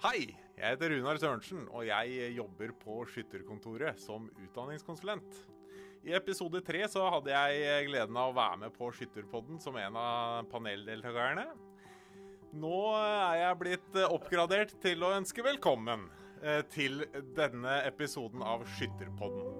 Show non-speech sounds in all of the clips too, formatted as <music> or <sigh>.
Hei, jeg heter Runar Sørensen, og jeg jobber på Skytterkontoret som utdanningskonsulent. I episode tre så hadde jeg gleden av å være med på Skytterpodden som en av paneldeltakerne. Nå er jeg blitt oppgradert til å ønske velkommen eh, til denne episoden av Skytterpodden.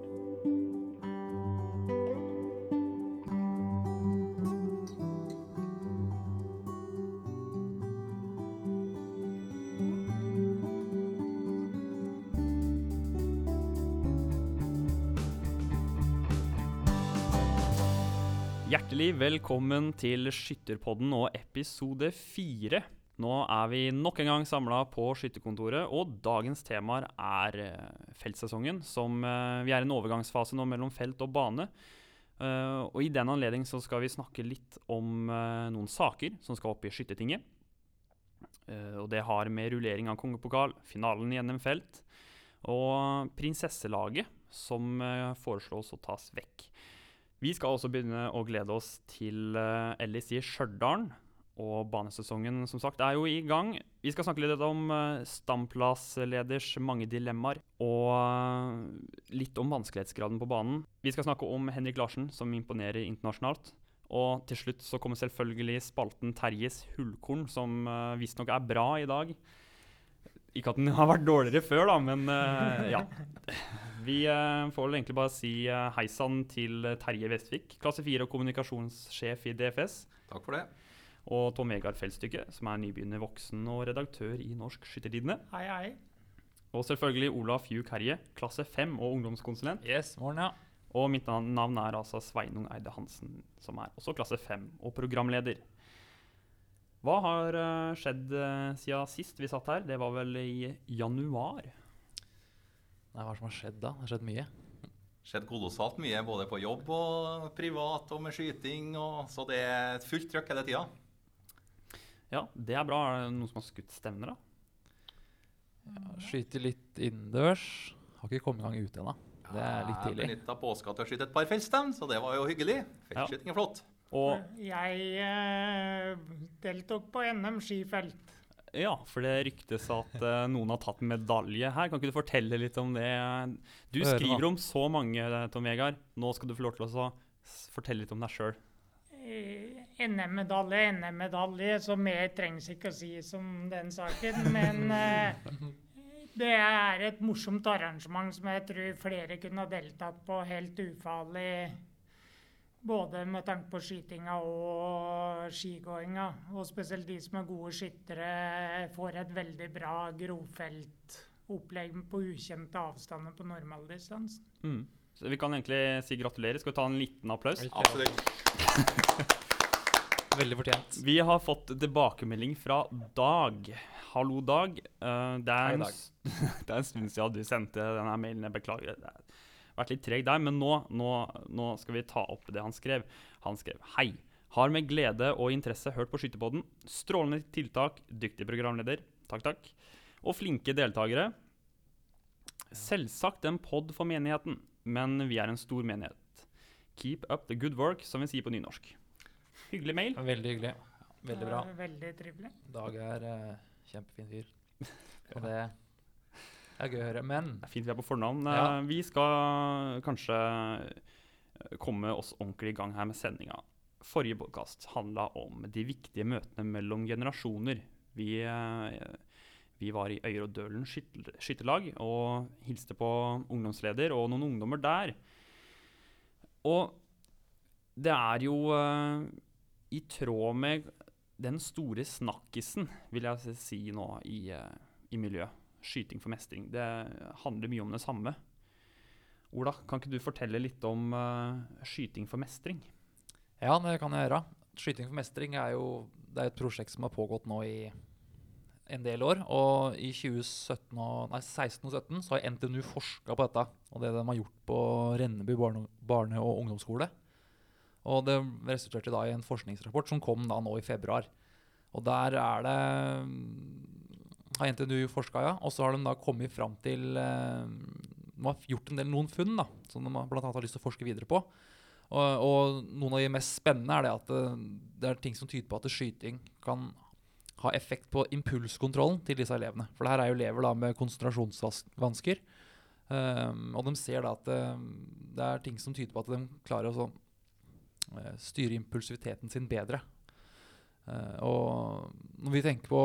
Velkommen til Skytterpodden og episode fire. Nå er vi nok en gang samla på skytterkontoret, og dagens temaer er eh, feltsesongen. Som eh, Vi er i en overgangsfase nå mellom felt og bane. Eh, og I den anledning skal vi snakke litt om noen saker som skal opp i Skyttertinget. Og det har med rullering av kongepokal, finalen i NM felt og prinsesselaget, som foreslås å tas vekk. Vi skal også begynne å glede oss til Ellis i Stjørdal. Og banesesongen som sagt er jo i gang. Vi skal snakke litt om uh, stamplassleders mange dilemmaer. Og uh, litt om vanskelighetsgraden på banen. Vi skal snakke om Henrik Larsen, som imponerer internasjonalt. Og til slutt så kommer selvfølgelig spalten Terjes hullkorn, som visstnok er bra i dag. Ikke at den <laughs> har vært dårligere før, da, men uh, ja. Vi uh, får vel egentlig bare si uh, hei sann til Terje Vestvik, klasse 4 og kommunikasjonssjef i DFS. Takk for det. Og Tom Vegard Feldstykke, som er nybegynner voksen og redaktør i Norsk Skyttertidende. Hei, hei. Og selvfølgelig Olaf Hugh Herje, klasse 5 og ungdomskonsulent. Yes, morgen, ja. Og mitt navn er altså Sveinung Eide Hansen, som er også klasse 5 og programleder. Hva har eh, skjedd uh, siden sist vi satt her? Det var vel i januar? Nei, hva som har skjedd da? Det har skjedd mye. Skjedd kolossalt mye både på jobb og privat og med skyting. Og, så det er et fullt trøkk hele tida. Ja, det er bra. Er det noen som har skutt stevner, da? Ja, Skyter litt innendørs. Har ikke kommet i gang ute ennå. Det er litt Jeg tidlig. benytta påska til å skyte et par feltstevn, så det var jo hyggelig. Feltskyting er flott. Og Jeg eh, deltok på NM skifelt. ja, for det ryktes at eh, noen har tatt medalje her. Kan ikke du fortelle litt om det? Du skriver om så mange, Tom Vegard. Nå skal du få lov til å fortelle litt om deg sjøl. Eh, NM-medalje, NM-medalje, så mer trengs ikke å si som den saken. Men eh, det er et morsomt arrangement som jeg tror flere kunne ha deltatt på helt ufarlig. Både med tanke på skytinga og skigåinga. Og spesielt de som er gode skyttere, får et veldig bra grovfeltopplegg på ukjente avstander på normaldistansen. Mm. Så vi kan egentlig si gratulerer. Skal vi ta en liten applaus? Absolutt. <laughs> Veldig fortjent. Vi har fått tilbakemelding fra Dag. Hallo, Dag. Uh, det, er Hei, Dag. <laughs> det er en stund siden du sendte denne mailen. Jeg beklager. Det har vært litt treg der, men nå, nå, nå skal vi ta opp det han skrev. Han skrev Hei. Har med glede og interesse hørt på Skytterpodden. Strålende tiltak, dyktig programleder. Takk, takk. Og flinke deltakere. Selvsagt en pod for menigheten, men vi er en stor menighet. Keep up the good work, som vi sier på nynorsk. Hyggelig mail. Veldig hyggelig. Veldig bra. Veldig trivelig. Dag er uh, kjempefin fyr. <laughs> Og det er gøy å høre. Men Det er fint vi er på fornavn. Ja. Eh, Vi skal kanskje komme oss ordentlig i gang her med sendinga. Forrige podkast handla om de viktige møtene mellom generasjoner. Vi, eh, vi var i Øyer og Dølen skytter- skytterlag og hilste på ungdomsleder og noen ungdommer der. Og det er jo eh, i tråd med den store snakkisen, vil jeg si nå, i, i miljøet. Skyting for mestring. Det handler mye om det samme. Ola, kan ikke du fortelle litt om uh, skyting for mestring? ja, det kan jeg gjøre. Skyting for mestring er jo er et prosjekt som har pågått nå i en del år. Og i 2017 og, nei, 16 og 17 så har NTNU forska på dette. Og det de har gjort på Renneby barne, barne- og ungdomsskole. Og det resulterte da i en forskningsrapport som kom da nå i februar. Og der er det har NTNU forska, ja. Og så har de da kommet fram til eh, De har gjort en del noen funn da, som de bl.a. har lyst til å forske videre på. Og, og noen av de mest spennende er det at det, det er ting som tyder på at skyting kan ha effekt på impulskontrollen til disse elevene. For det her er jo elever da med konsentrasjonsvansker. Um, og de ser da at det, det er ting som tyder på at de klarer å sånn, styre impulsiviteten sin bedre. Uh, og når vi tenker på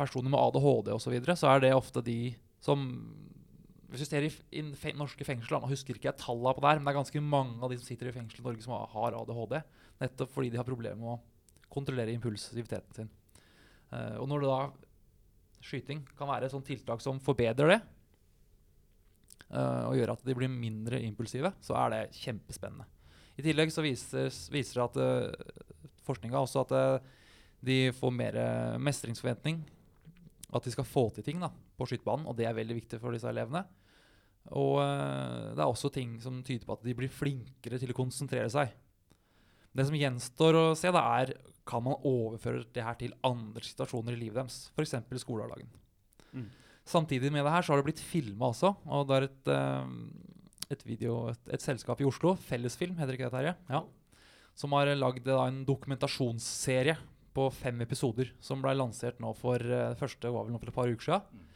personer med ADHD osv., så, videre, så er det ofte de som Hvis vi ser i, norske fengsler, nå husker ikke jeg tallene på det her, men det er ganske mange av de som sitter i fengsel i Norge som har ADHD. Nettopp fordi de har problemer med å kontrollere impulsiviteten sin. Uh, og når det da skyting kan være et sånt tiltak som forbedrer det, uh, og gjør at de blir mindre impulsive, så er det kjempespennende. I tillegg så viser, viser det at uh, forskninga også at de får mer mestringsforventning. At de skal få til ting da, på skytebanen, og det er veldig viktig for disse elevene. Og det er også ting som tyder på at de blir flinkere til å konsentrere seg. Det som gjenstår å se, da er kan man overføre det her til andre situasjoner i livet deres, f.eks. skolehverdagen. Mm. Samtidig med det her så har det blitt filma også. og det er et, uh, et, video, et, et, selskap i Oslo, Fellesfilm, heter ikke det, Terje? Ja. Som har lagd en dokumentasjonsserie på fem episoder. Som ble lansert nå for uh, første var vel nå for et par uker siden.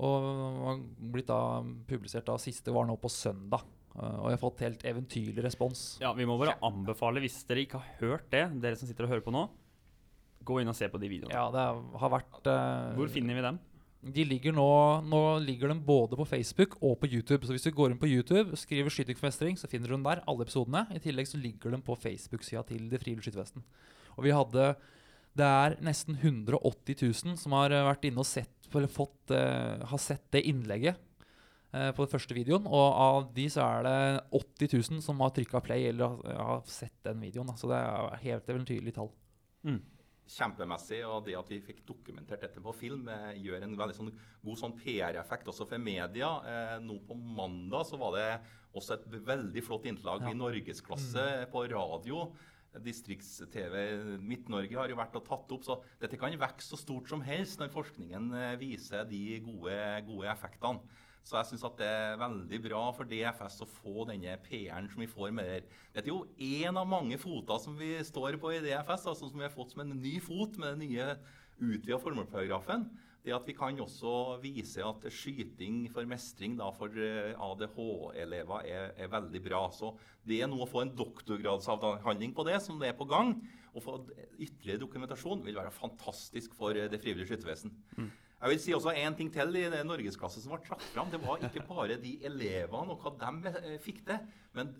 Og har blitt da publisert da siste var nå på søndag. Uh, og jeg har fått helt eventyrlig respons. Ja, Vi må bare anbefale, hvis dere ikke har hørt det, dere som sitter og hører på nå, gå inn og se på de videoene. Ja, det har vært uh, Hvor finner vi dem? De ligger nå, nå ligger de både på Facebook og på YouTube. Så hvis du går inn på YouTube skriver 'Skyting for mestring', så finner du dem der, alle episodene. I tillegg så ligger de på Facebook-sida til Det frie skyttervesten. Og vi hadde Det er nesten 180 000 som har eh, vært inne og sett, eller fått, uh, har sett det innlegget uh, på den første videoen. Og av de så er det 80 000 som har trykka play eller har, har sett den videoen. Da. Så det er helt eventyrlig tall. Mm kjempemessig. Og det at vi fikk dokumentert dette på film, eh, gjør en veldig sånn god sånn PR-effekt også for media. Eh, nå på mandag så var det også et veldig flott innslag ja. i norgesklasse mm. på radio. Distrikts-TV Midt-Norge har jo vært og tatt opp, så dette kan vokse så stort som helst når forskningen eh, viser de gode, gode effektene. Så jeg syns det er veldig bra for DFS å få denne PR-en som vi får med det. Dette er jo én av mange foter som vi står på i DFS, altså som vi har fått som en ny fot med den nye utvida formålsparagrafen. Det at vi kan også vise at skyting for mestring da, for eh, ADH-elever er, er, veldig bra. Så det er nå å få en doktorgradsavhandling på det, som det er på gang, og få ytterligere dokumentasjon, vil være fantastisk for eh, Det frivillige skyttervesen. Mm. Jeg vil si også en ting til i det norgesklasse som ble trukket fram. Det var ikke bare de elevene og hva de eh, fikk til, men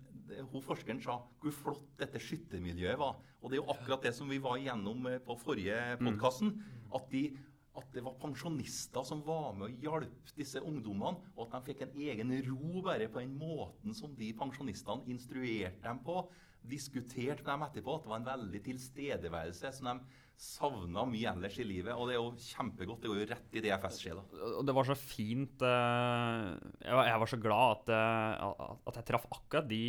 hun forskeren sa hvor flott dette skyttermiljøet var. Og det er jo akkurat det som vi var igjennom på forrige mm. podkasten. At, de, at det var pensjonister som var med og hjalp disse ungdommene, og at de fikk en egen ro bare på den måten som de pensjonistene instruerte dem på, diskuterte med dem etterpå. At det var en veldig tilstedeværelse som de savna mye ellers i livet. Og det er jo kjempegodt. Det går jo rett i DFS-sjela. Og det var så fint uh, jeg, var, så glad at, uh, at jeg traff akkurat de,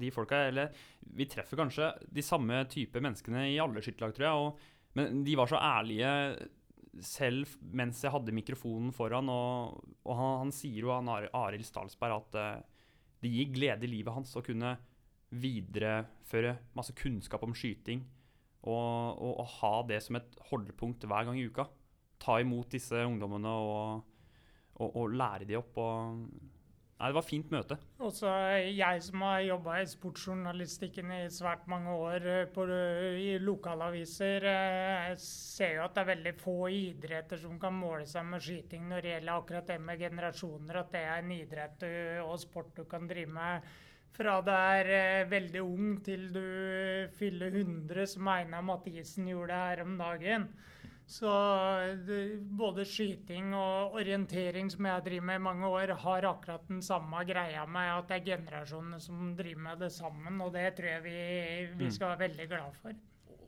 de, folka. Eller vi treffer kanskje de samme type menneskene i alle skytterlag, tror jeg. Og, men de var så ærlige selv mens jeg hadde mikrofonen foran. Og, og han, han, sier jo, han Arild Stalsberg, at uh, det gir glede i livet hans å kunne videreføre masse kunnskap om skyting og, og, og, ha det som et holdepunkt hver gang i uka. Ta imot disse ungdommene og, og lære de opp. Nei, det var fint møte. Også jeg som har jobba i sportsjournalistikken i svært mange år eh, på, i lokalaviser, eh, ser jo at det er veldig få idretter som kan måle seg med skyting når det gjelder akkurat det med generasjoner. At det er en idrett og sport du kan drive med fra du er eh, veldig ung til du fyller 100, som Einar Mathisen gjorde her om dagen. Så det, både skyting og orientering, som jeg driver med i mange år, har akkurat den samme greia med at det er generasjonene som driver med det sammen. Og det tror jeg vi, vi mm. skal være veldig glad for.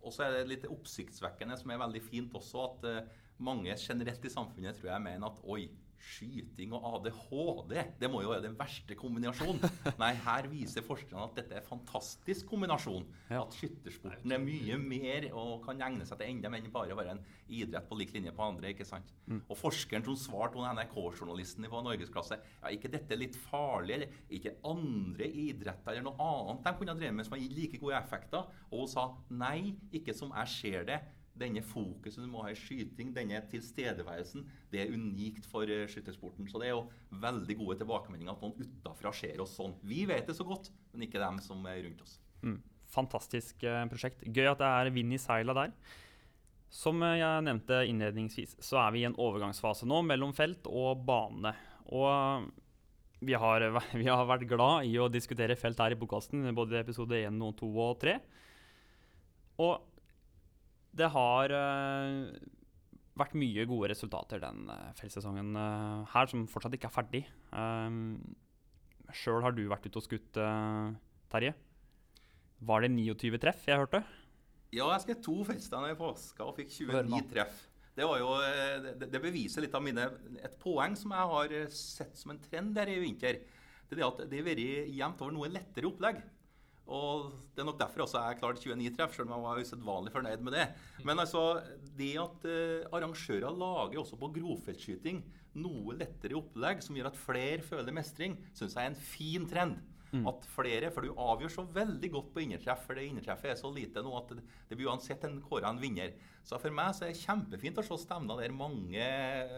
Og så er det litt oppsiktsvekkende, som er veldig fint også, at uh, mange generelt i samfunnet tror jeg mener at oi, Skyting og ADHD, det må jo være den verste kombinasjonen. <laughs> Nei, her viser forskerne at dette er en fantastisk kombinasjon. Ja. At skyttersporten er mye mer og kan egne seg til enda mer enn bare å være en idrett på lik linje på andre. ikke sant? Mm. Og forskeren som svarte hun NRK-journalisten på norgesklasse ja, ikke dette er litt farlig, eller ikke andre idretter eller noe annet de kunne ha drevet med som har gitt like gode effekter? Og hun sa nei, ikke som jeg ser det denne fokuset du må ha i skyting, denne tilstedeværelsen, det er unikt for uh, skyttersporten. Så det er jo veldig gode tilbakemeldinger at noen utafra ser oss sånn. Vi vet det så godt, men ikke dem som er rundt oss. Mm. Fantastisk uh, prosjekt. Gøy at det er vind i seila der. Som jeg nevnte innledningsvis, så er vi i en overgangsfase nå mellom felt og bane. Og vi har, <laughs> vi har vært glad i å diskutere felt her i podkasten, både episode 1, 2 og 3. Og det har uh, vært mye gode resultater den uh, feltsesongen uh, her, som fortsatt ikke er ferdig. Um, Sjøl har du vært ute og skutt, Terje. Var det 29 treff jeg hørte? Ja, jeg skrev to feltstander i påska og fikk 29 treff. Det, jo, det, det, beviser litt av mine, et poeng som jeg har sett som en trend der i vinter. Det er at det har vært jevnt over noe lettere opplegg. Og Det er nok derfor også jeg klarte 29 treff, selv om jeg var usedvanlig fornøyd med det. Men altså, det at eh, arrangører lager også på grovfeltskyting noe lettere opplegg som gjør at flere føler mestring, syns jeg er en fin trend. Mm. At flere, For du avgjør så veldig godt på innertreff, for det innertreffet er så lite nå at det, blir uansett en kåra en vinner. Så for meg så er det kjempefint å se stevner der mange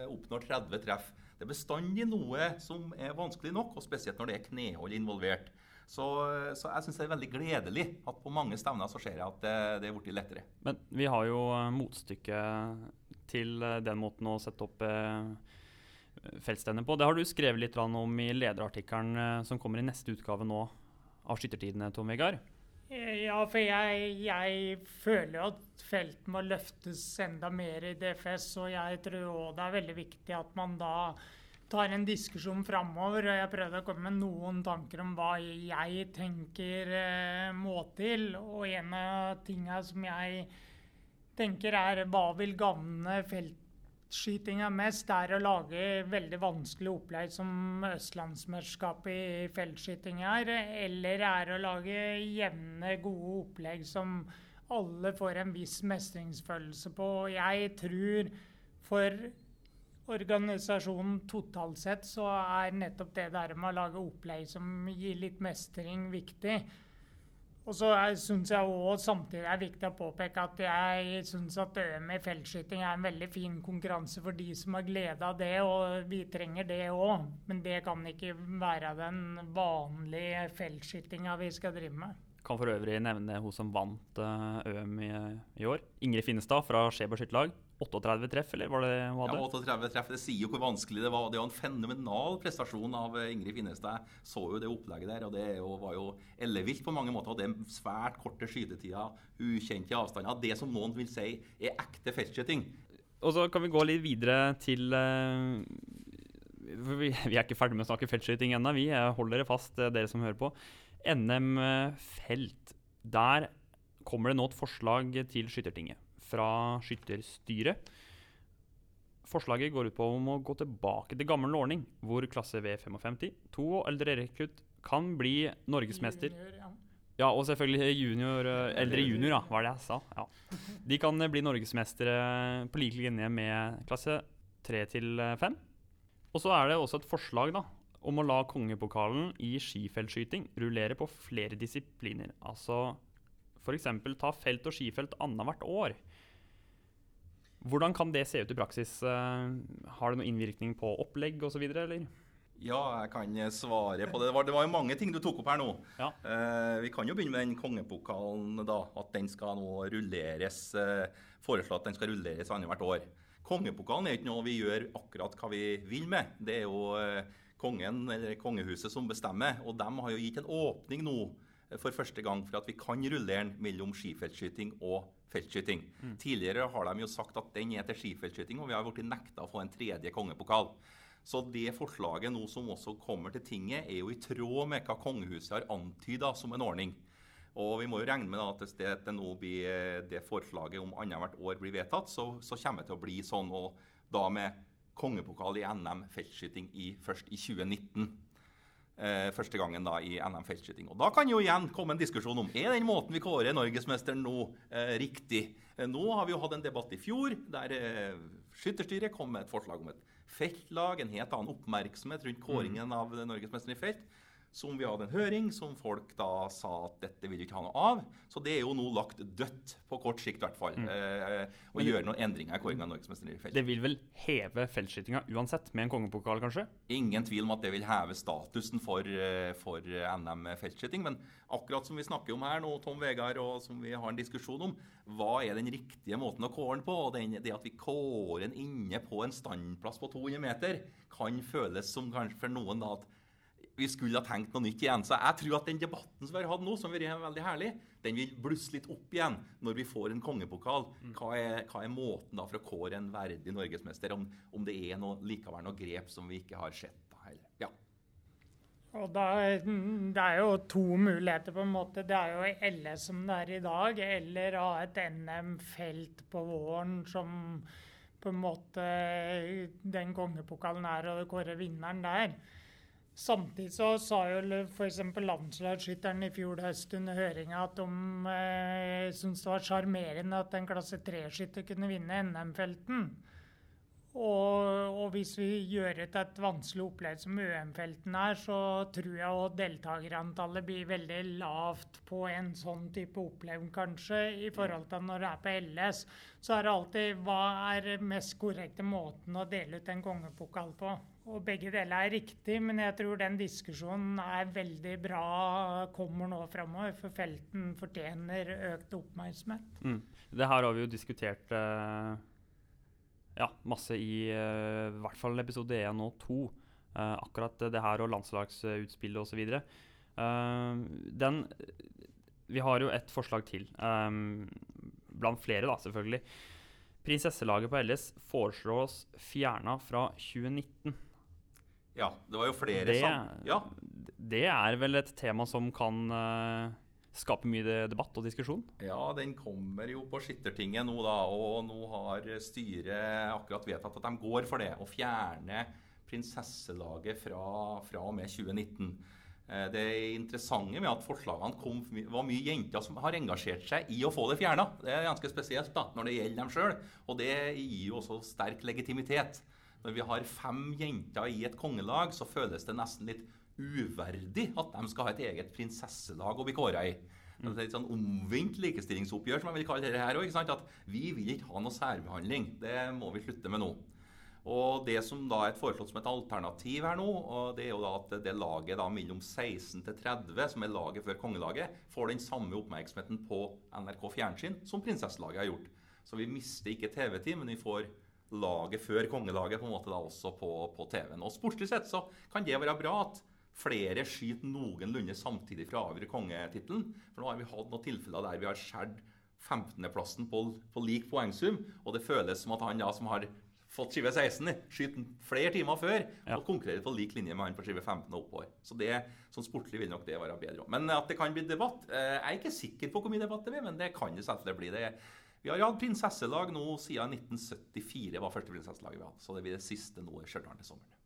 oppnår 30 treff. Det er bestandig noe som er vanskelig nok, og spesielt når det er knehold involvert. Så, så jeg syns det er veldig gledelig at på mange stevner så ser jeg at det, det er blitt lettere. Men vi har jo motstykket til eh, den måten å sette opp eh, feltstevner på. Det har du skrevet litt om i lederartikkelen eh, som kommer i neste utgave nå av Skyttertidene, Tom Vegard. Ja, for jeg, jeg føler jo at felten må løftes enda mer i DFS. Og jeg tror òg det er veldig viktig at man da tar en diskusjon framover. Og jeg prøvde å komme med noen tanker om hva jeg tenker eh, må til. Og en av tinga som jeg tenker er hva vil gagne feltskytinga mest, er å lage veldig vanskelig opplegg som Østlandsmesterskapet i feltskyting er. Eller er å lage jevne, gode opplegg som alle får en viss mestringsfølelse på. Jeg tror for organisasjonen totalt sett, så er nettopp det der med å lage opplegg som gir litt mestring, viktig. Og så syns jeg òg samtidig er viktig å påpeke at jeg syns at ØM i feltskyting er en veldig fin konkurranse for de som har glede av det, og vi trenger det òg. Men det kan ikke være den vanlige feltskytinga vi skal drive med. Kan for øvrig nevne hun som vant ØM i, i år. Ingrid Finnestad fra Skjeberg skytterlag. 38 treff, eller var det hun hadde? Ja, 38 treff. Det sier jo hvor vanskelig det var. Det var en fenomenal prestasjon av eh, Ingrid Finnestad. Så jo det opplegget der, og det jo, var jo ellevilt på mange måter. Og det er svært korte skytetider, ukjente avstander. Det som noen vil si er ekte feltskyting. Og så kan vi gå litt videre til uh, vi, vi, er ikke ferdig med å snakke feltskyting ennå, vi. Holder det fast, eh, dere som hører på. NM felt. Der kommer det nå et forslag til Skyttertinget fra skytterstyret. Forslaget går ut på om å gå tilbake til gammel ordning, hvor klasse V55, to og eldre rekrutt kan bli norgesmester. Ja. ja. og selvfølgelig junior, eh, eldre junior, da, var det jeg sa. Ja. De kan bli norgesmestere på lik linje med klasse 3 til 5. Og så er det også et forslag da, om å la kongepokalen i skifeltskyting rullere på flere disipliner. Altså f.eks. ta felt og skifelt annethvert år. Hvordan kan det se ut i praksis? Eh, har det noen innvirkning på opplegg osv., eller? Ja, jeg kan svare på det. Det var, det var, jo mange ting du tok opp her nå. Ja. Eh, vi kan jo begynne med den kongepokalen. da, At den skal nå rulleres. Eh, foreslå at den skal rulleres annethvert år. Kongepokalen er ikke noe vi gjør akkurat hva vi vil med. Det er jo eh, kongen eller kongehuset som bestemmer. Og de har jo gitt en åpning nå eh, for første gang for at vi kan rullere den mellom skifeltskyting og feltskyting. Mm. Tidligere har de jo sagt at den er til skifeltskyting, og vi har blitt nekta å få en tredje kongepokal. Så det forslaget nå som også kommer til tinget, er jo i tråd med hva kongehuset har antyda som en ordning. Og vi må jo regne med at hvis det, det eh, det forslaget om annethvert år blir vedtatt, så, så, kommer det til å bli sånn. Og da med kongepokal i NM feltskyting i, først i 2019 eh, første gangen da i NM feltskyting. Og Da kan jo igjen komme en diskusjon om er den måten vi kårer norgesmesteren nå, eh, riktig. Eh, nå har vi jo hatt en debatt i fjor der eh, Skytterstyret kom med et forslag om et feltlag, en helt annen oppmerksomhet rundt kåringen mm. av norgesmesteren i felt. Som vi hadde en høring, som folk da sa at dette vil vi ikke ha noe av. Så det er jo nå lagt dødt, på kort sikt i hvert fall. Eh, å gjøre noen endringer i kåringen av norgesmester i felt. Det vil vel heve feltskytinga uansett, med en kongepokal, kanskje? Ingen tvil om at det vil heve statusen for, eh, for NM feltskyting. Men akkurat som vi snakker om her nå, Tom Vegard, og som vi har en diskusjon om, hva er den riktige måten å kåre den på? Og den, det at vi kårer den inne på en standplass på 200 meter, kan føles som kanskje for noen da at vi skulle ha tenkt noe nytt igjen. Så jeg tror at den debatten som vi har hatt nå, som har vært veldig herlig, den vil blusse litt opp igjen når vi får en kongepokal. Hva er, hva er måten da for å kåre en verdig norgesmester? Om, om det er noe, likevel noe grep som vi ikke har sett? da, heller. Ja. Og da, Det er jo to muligheter, på en måte. Det er jo LS som det er i dag, eller ha et NM-felt på våren som på en måte den kongepokalen er, og kåre vinneren der. Samtidig så sa jo f.eks. landslagsskytteren i fjor høst under høringa at de eh, syntes det var sjarmerende at en klasse 3-skytter kunne vinne NM-felten. Og, og, hvis vi gjør et, et vanskelig opplegg som UM-felten er, så tror jeg at deltakerantallet blir veldig lavt på en sånn type opplegg, kanskje, i forhold til når det er på LS. Så er det alltid hva er mest korrekte måten å dele ut en kongepokal på. Og begge deler er riktig, men jeg tror den diskusjonen er veldig bra, kommer nå framover, for felten fortjener økt oppmerksomhet. Mm. Det her har vi jo diskutert eh ja, masse i uh, hvert fall episode 1 og 2. Uh, akkurat det her og landslagsutspillet osv. Uh, den Vi har jo et forslag til. Um, blant flere, da, selvfølgelig. Prinsesselaget på LS foreslås fjerna fra 2019. Ja, det var jo flere det, ja. det er vel et tema som kan uh, skape mye debatt og diskusjon? Ja, den kommer jo på Skittertinget nå, da. Og nå har styret akkurat vedtatt at de går for det. Å fjerne prinsesselaget fra, fra og med 2019. Eh, det interessante med at forslagene kom, var mye jenter som har engasjert seg i å få det fjerna. Det er ganske spesielt da, når det gjelder dem sjøl. Og det gir jo også sterk legitimitet. Når vi har fem jenter i et kongelag, så føles det nesten litt uverdig at de skal ha et eget prinsesselag å bli kåra i. Det er et sånn omvendt likestillingsoppgjør, som jeg vil kalle det her òg. At vi vil ikke ha noe særbehandling. Det må vi slutte med nå. Og Det som da er foreslått som et alternativ her nå, og det er jo da at det laget da mellom 16 til 30, som er laget før kongelaget, får den samme oppmerksomheten på NRK Fjernsyn som prinsesselaget har gjort. Så vi mister ikke TV-tid, men vi får laget før kongelaget på en måte da også på, på TV-en. Og Sportslig sett så kan det være bra at flere skyter noenlunde samtidig fra å avgjøre kongetittelen. For nå har vi hatt noen tilfeller der vi har skåret 15.-plassen på, på, lik poengsum, og det føles som at han da som har fått skive 16, skyter flere timer før ja. og konkurrerer på lik linje med han på skive 15 og oppover. Så det, sånn sportlig vil nok det være bedre. Men at det kan bli debatt eh, Jeg er ikke sikker på hvor mye debatt det blir, men det kan det selvfølgelig bli. det. Vi har hatt prinsesselag nå siden 1974, var første prinsesselaget vi hadde. Så det blir det siste nå i Stjørdal til sommeren.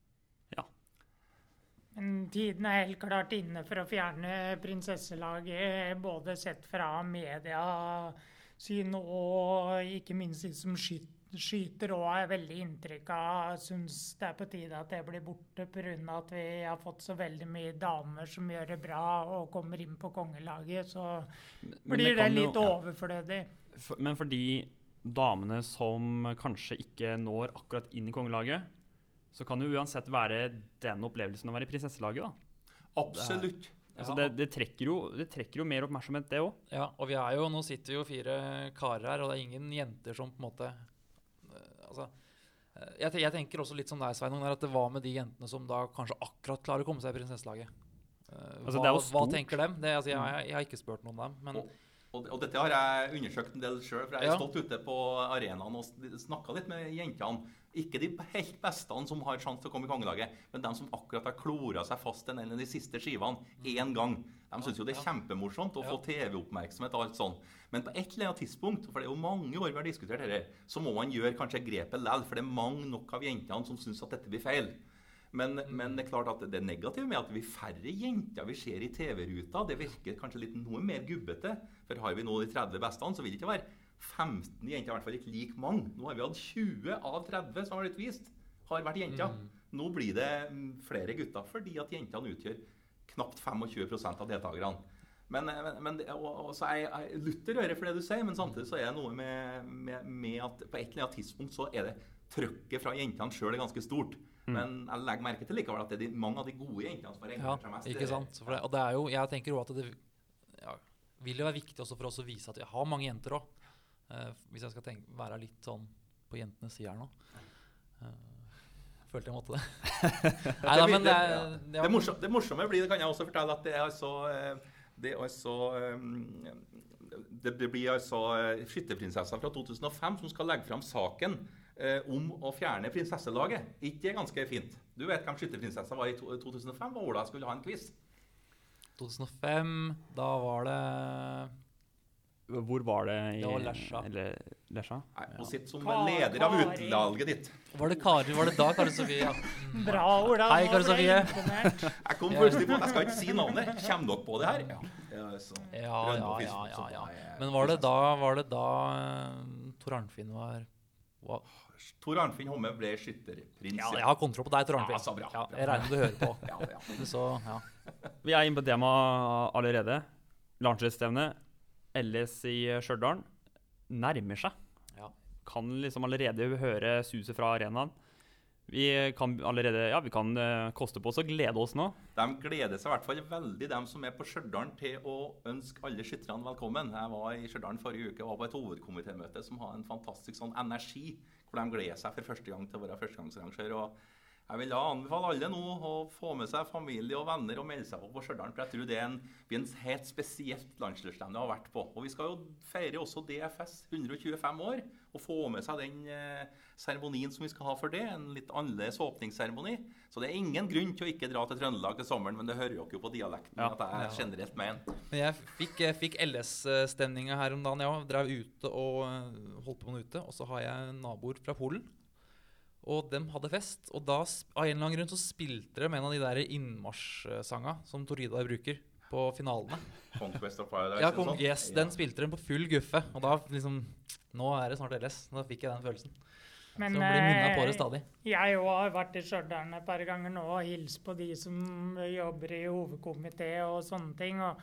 Men tiden er helt klart inne for å fjerne prinsesselaget, både sett fra mediesyn og ikke minst de som skyter og er veldig inntrykk av syns det er på tide at det blir borte pga. at vi har fått så veldig mye damer som gjør det bra og kommer inn på kongelaget. Så blir det litt jo, overflødig. For, men for de damene som kanskje ikke når akkurat inn i kongelaget, så kan det uansett være den opplevelsen å være i prinsesselaget. da. Absolutt. Altså det, det, trekker jo, det, trekker jo, mer oppmerksomhet, det òg. Ja, og vi er jo, nå sitter jo fire karer her, og det er ingen jenter som på en måte uh, Altså uh, jeg, jeg, tenker også litt som deg, Sveinung, at det var med de jentene som da kanskje akkurat klarer å komme seg i prinsesselaget. Uh, altså, hva, hva, tenker dem? Det, altså, jeg, jeg, jeg, har ikke spurt noen om dem. men... Og og, og, dette har jeg undersøkt en del sjøl. For jeg har ja. stått ute på arenaen og snakka litt med jentene. Ikke de helt beste som har sjanse til å komme i kongelaget, men de som akkurat har klora seg fast en av de siste skivene én gang. De syns jo det er kjempemorsomt å få TV-oppmerksomhet og alt sånt. Men på et eller annet tidspunkt, for det er jo mange år vi har diskutert dette, så må man gjøre kanskje grepet likevel. For det er mange nok av jentene som syns at dette blir feil. Men, men, det er klart at det negative med at vi færre jenter vi ser i TV-ruta, det virker kanskje litt noe mer gubbete. For har vi nå de 30 beste, så vil det ikke være 15 jenter, i hvert fall ikke like mange. Nå har vi hatt 20 av 30 som har blitt vist, har vært jenter. Mm. Nå blir det mm, flere gutter fordi at jentene utgjør knapt 25 av deltakerne. Men, men, og, og så er jeg lutter øre for det du sier, men samtidig så er det noe med, med, med at på et eller annet tidspunkt så er det trøkket fra jentene sjøl ganske stort. Men jeg legger merke til likevel at det er de, mange av de gode jentene som har Ja, engasjert seg mest. ikke sant? For det, og det er jo, jeg tenker også at det ja, vil jo være viktig også for oss å vise at vi har mange jenter òg. hvis jeg skal tenke, være litt sånn på jentenes side her nå. Uh, følte jeg måtte det. <laughs> Nei da, men det er ja. Det, morsomme, det morsomme blir, det kan jeg også fortelle, at det er altså eh, Det altså eh, det, det blir altså eh, Skytterprinsessa fra 2005 som skal legge fram saken eh, om å fjerne prinsesselaget. Ikke det ganske fint? Du vet hvem Skytterprinsessa var i to, 2005, og Ola skulle ha en quiz. 2005, da var det Hvor var det i Det var Lesja. Eller Lesja? Nei, Hun sitter som Ka- leder av Kari. utvalget ditt. Var det Kari? Var det da, Kari Sofie? Ja. Bra, Ola. Hei, Kari Sofie. Jeg kom plutselig på Jeg skal ikke si navnet. Kommer dere på det her? Ja. Ja, ja, ja, ja, ja. Men var det da, var det da eh, Tor Arnfinn var hva? Tor Arnfinn Homme ble skytterprins. Ja, jeg har kontroll på deg, Tor Arnfinn. Ja, så bra. Ja, jeg regner med du hører på. <laughs> Ja, ja. Så, ja. Vi er inne på temaet allerede. Landslagsstevne. LS i Stjørdal nærmer seg. Ja. Kan liksom allerede høre suset fra arenaen. Vi kan allerede Ja, vi kan eh, koste på oss å glede oss nå. De gleder seg i hvert fall veldig, de som er på Stjørdal, til å ønske alle skytterne velkommen. Jeg var i Stjørdal forrige uke og var på et hovedkomitémøte som har en fantastisk sånn energi, hvor de gleder seg for første gang til å være førstegangsarrangør. og jeg vil da anbefale alle nå å få med seg familie og venner og melde seg på på Stjørdal. For jeg tror det er en, blir en helt spesielt landslagsstevne å har vært på. Og vi skal jo feire også DFS 125 år. Og få med seg den eh, seremonien som vi skal ha for det. En litt annerledes åpningsseremoni. Så det er ingen grunn til å ikke dra til Trøndelag til sommeren, men det hører jo ikke på dialekten Ja. at jeg er generelt mener. Men jeg fikk, fikk LS-stemninga her om dagen. Jeg òg drev ute og eh, holdt på med noe ute. Og så har jeg naboer fra Polen. Og dem hadde fest. Og da, av en eller annen grunn, så spilte de en av de der innmarsjsanga som Torridar bruker på finalene. Conquest of Paradise Ja, sånn. yes, Den spilte de på full guffe. Og da liksom Nå er det snart LS. Da fikk jeg den følelsen. Men, så man blir minna på det eh, stadig. Jeg òg har vært i Stjørdal et par ganger nå og hilst på de som jobber i hovedkomité og sånne ting. og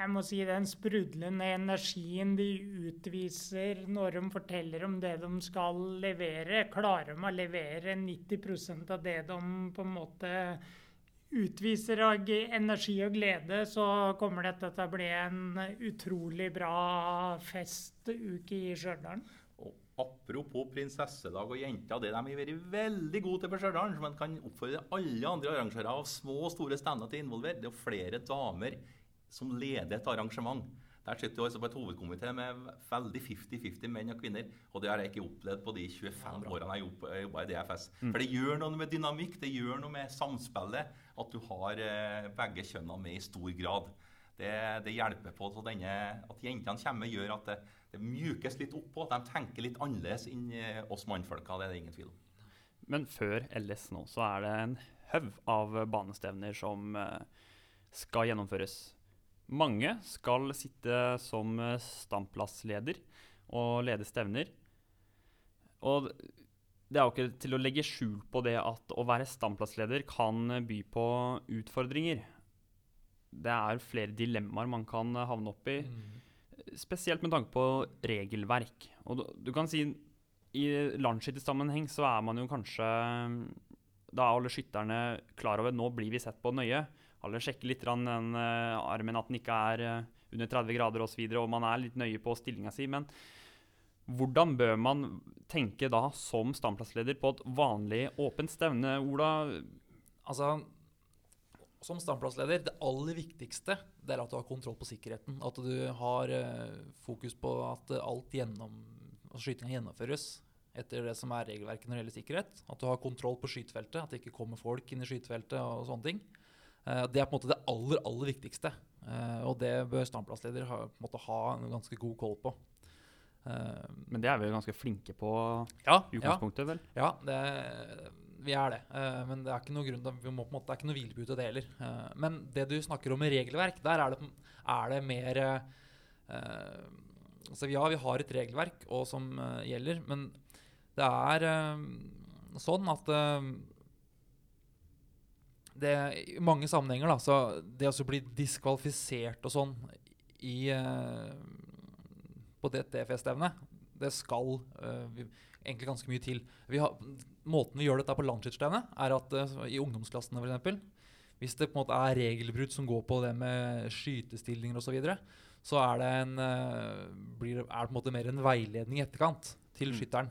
jeg må si den sprudlende energien de utviser når de forteller om det de skal levere, klarer de å levere 90% av det de på en måte utviser av energi og glede, så kommer dette til å bli en utrolig bra festuke i Stjørdal. Apropos prinsessedag og jenter, det de har vært veldig gode til på Stjørdal, som en kan oppfordre alle andre arrangører av små og store steder til å involvere, det er flere damer som leder et arrangement. Der sitter du altså på et hovedkomité med veldig 50-50 menn og kvinner. Og det har jeg ikke opplevd på de 25 årene jeg har jobba i DFS. For det gjør noe med dynamikk, det gjør noe med samspillet at du har eh, begge kjønna med i stor grad. Det, det hjelper på så denne, at jentene kommer, gjør at det, det mjukes litt oppå. At de tenker litt annerledes enn eh, oss mannfolka. Det er det ingen tvil om. Men før LS nå, så er det en haug av banestevner som eh, skal gjennomføres. Mange skal sitte som eh, standplassleder og lede stevner. Og det er jo ikke til å legge skjul på det at å være standplassleder kan by på utfordringer. Det er flere dilemmaer man kan havne opp i. Spesielt med tanke på regelverk. Og du, du kan si i landsskyttersammenheng så er man jo kanskje Da er alle skytterne klar over nå blir vi sett på nøye. Alle sjekker litt den eh, armen, at den ikke er eh, under 30 grader osv. Og, så videre, og man er litt nøye på stillinga si. Men hvordan bør man tenke da som standplassleder på et vanlig åpent stevne, Ola? Altså, som standplassleder, det aller viktigste det er at du har kontroll på sikkerheten. At du har eh, fokus på at alt gjennom, skytinga gjennomføres etter det som er regelverket når det gjelder sikkerhet. At du har kontroll på skytefeltet, at det ikke kommer folk inn i skytefeltet og sånne ting. Eh, det er på en måte det aller, aller viktigste. Eh, og det bør standplassleder ha, på en måte ha en ganske god koll på. Eh, Men det er vi jo ganske flinke på ja, utgangspunktet, vel? ja, det, vi er det. Men det er ikke noe grunn til, vi må, på en måte, det er ikke noe hvilepute det heller. Men det du snakker om med regelverk, der er det, er det mer altså Ja, vi har et regelverk og som gjelder, men det er sånn at det, I mange sammenhenger, da, så det å bli diskvalifisert og sånn i uh, På det DFS-stevnet, det skal uh, vi, egentlig ganske mye til. Vi har, måten vi gjør dette på landslagsstevnet, er at uh, i ungdomsklassene f.eks. Hvis det på en måte er regelbrudd som går på det med skytestillinger osv., så, videre, så er det, en, blir, er det på en måte mer en veiledning i etterkant til Mm. skytteren.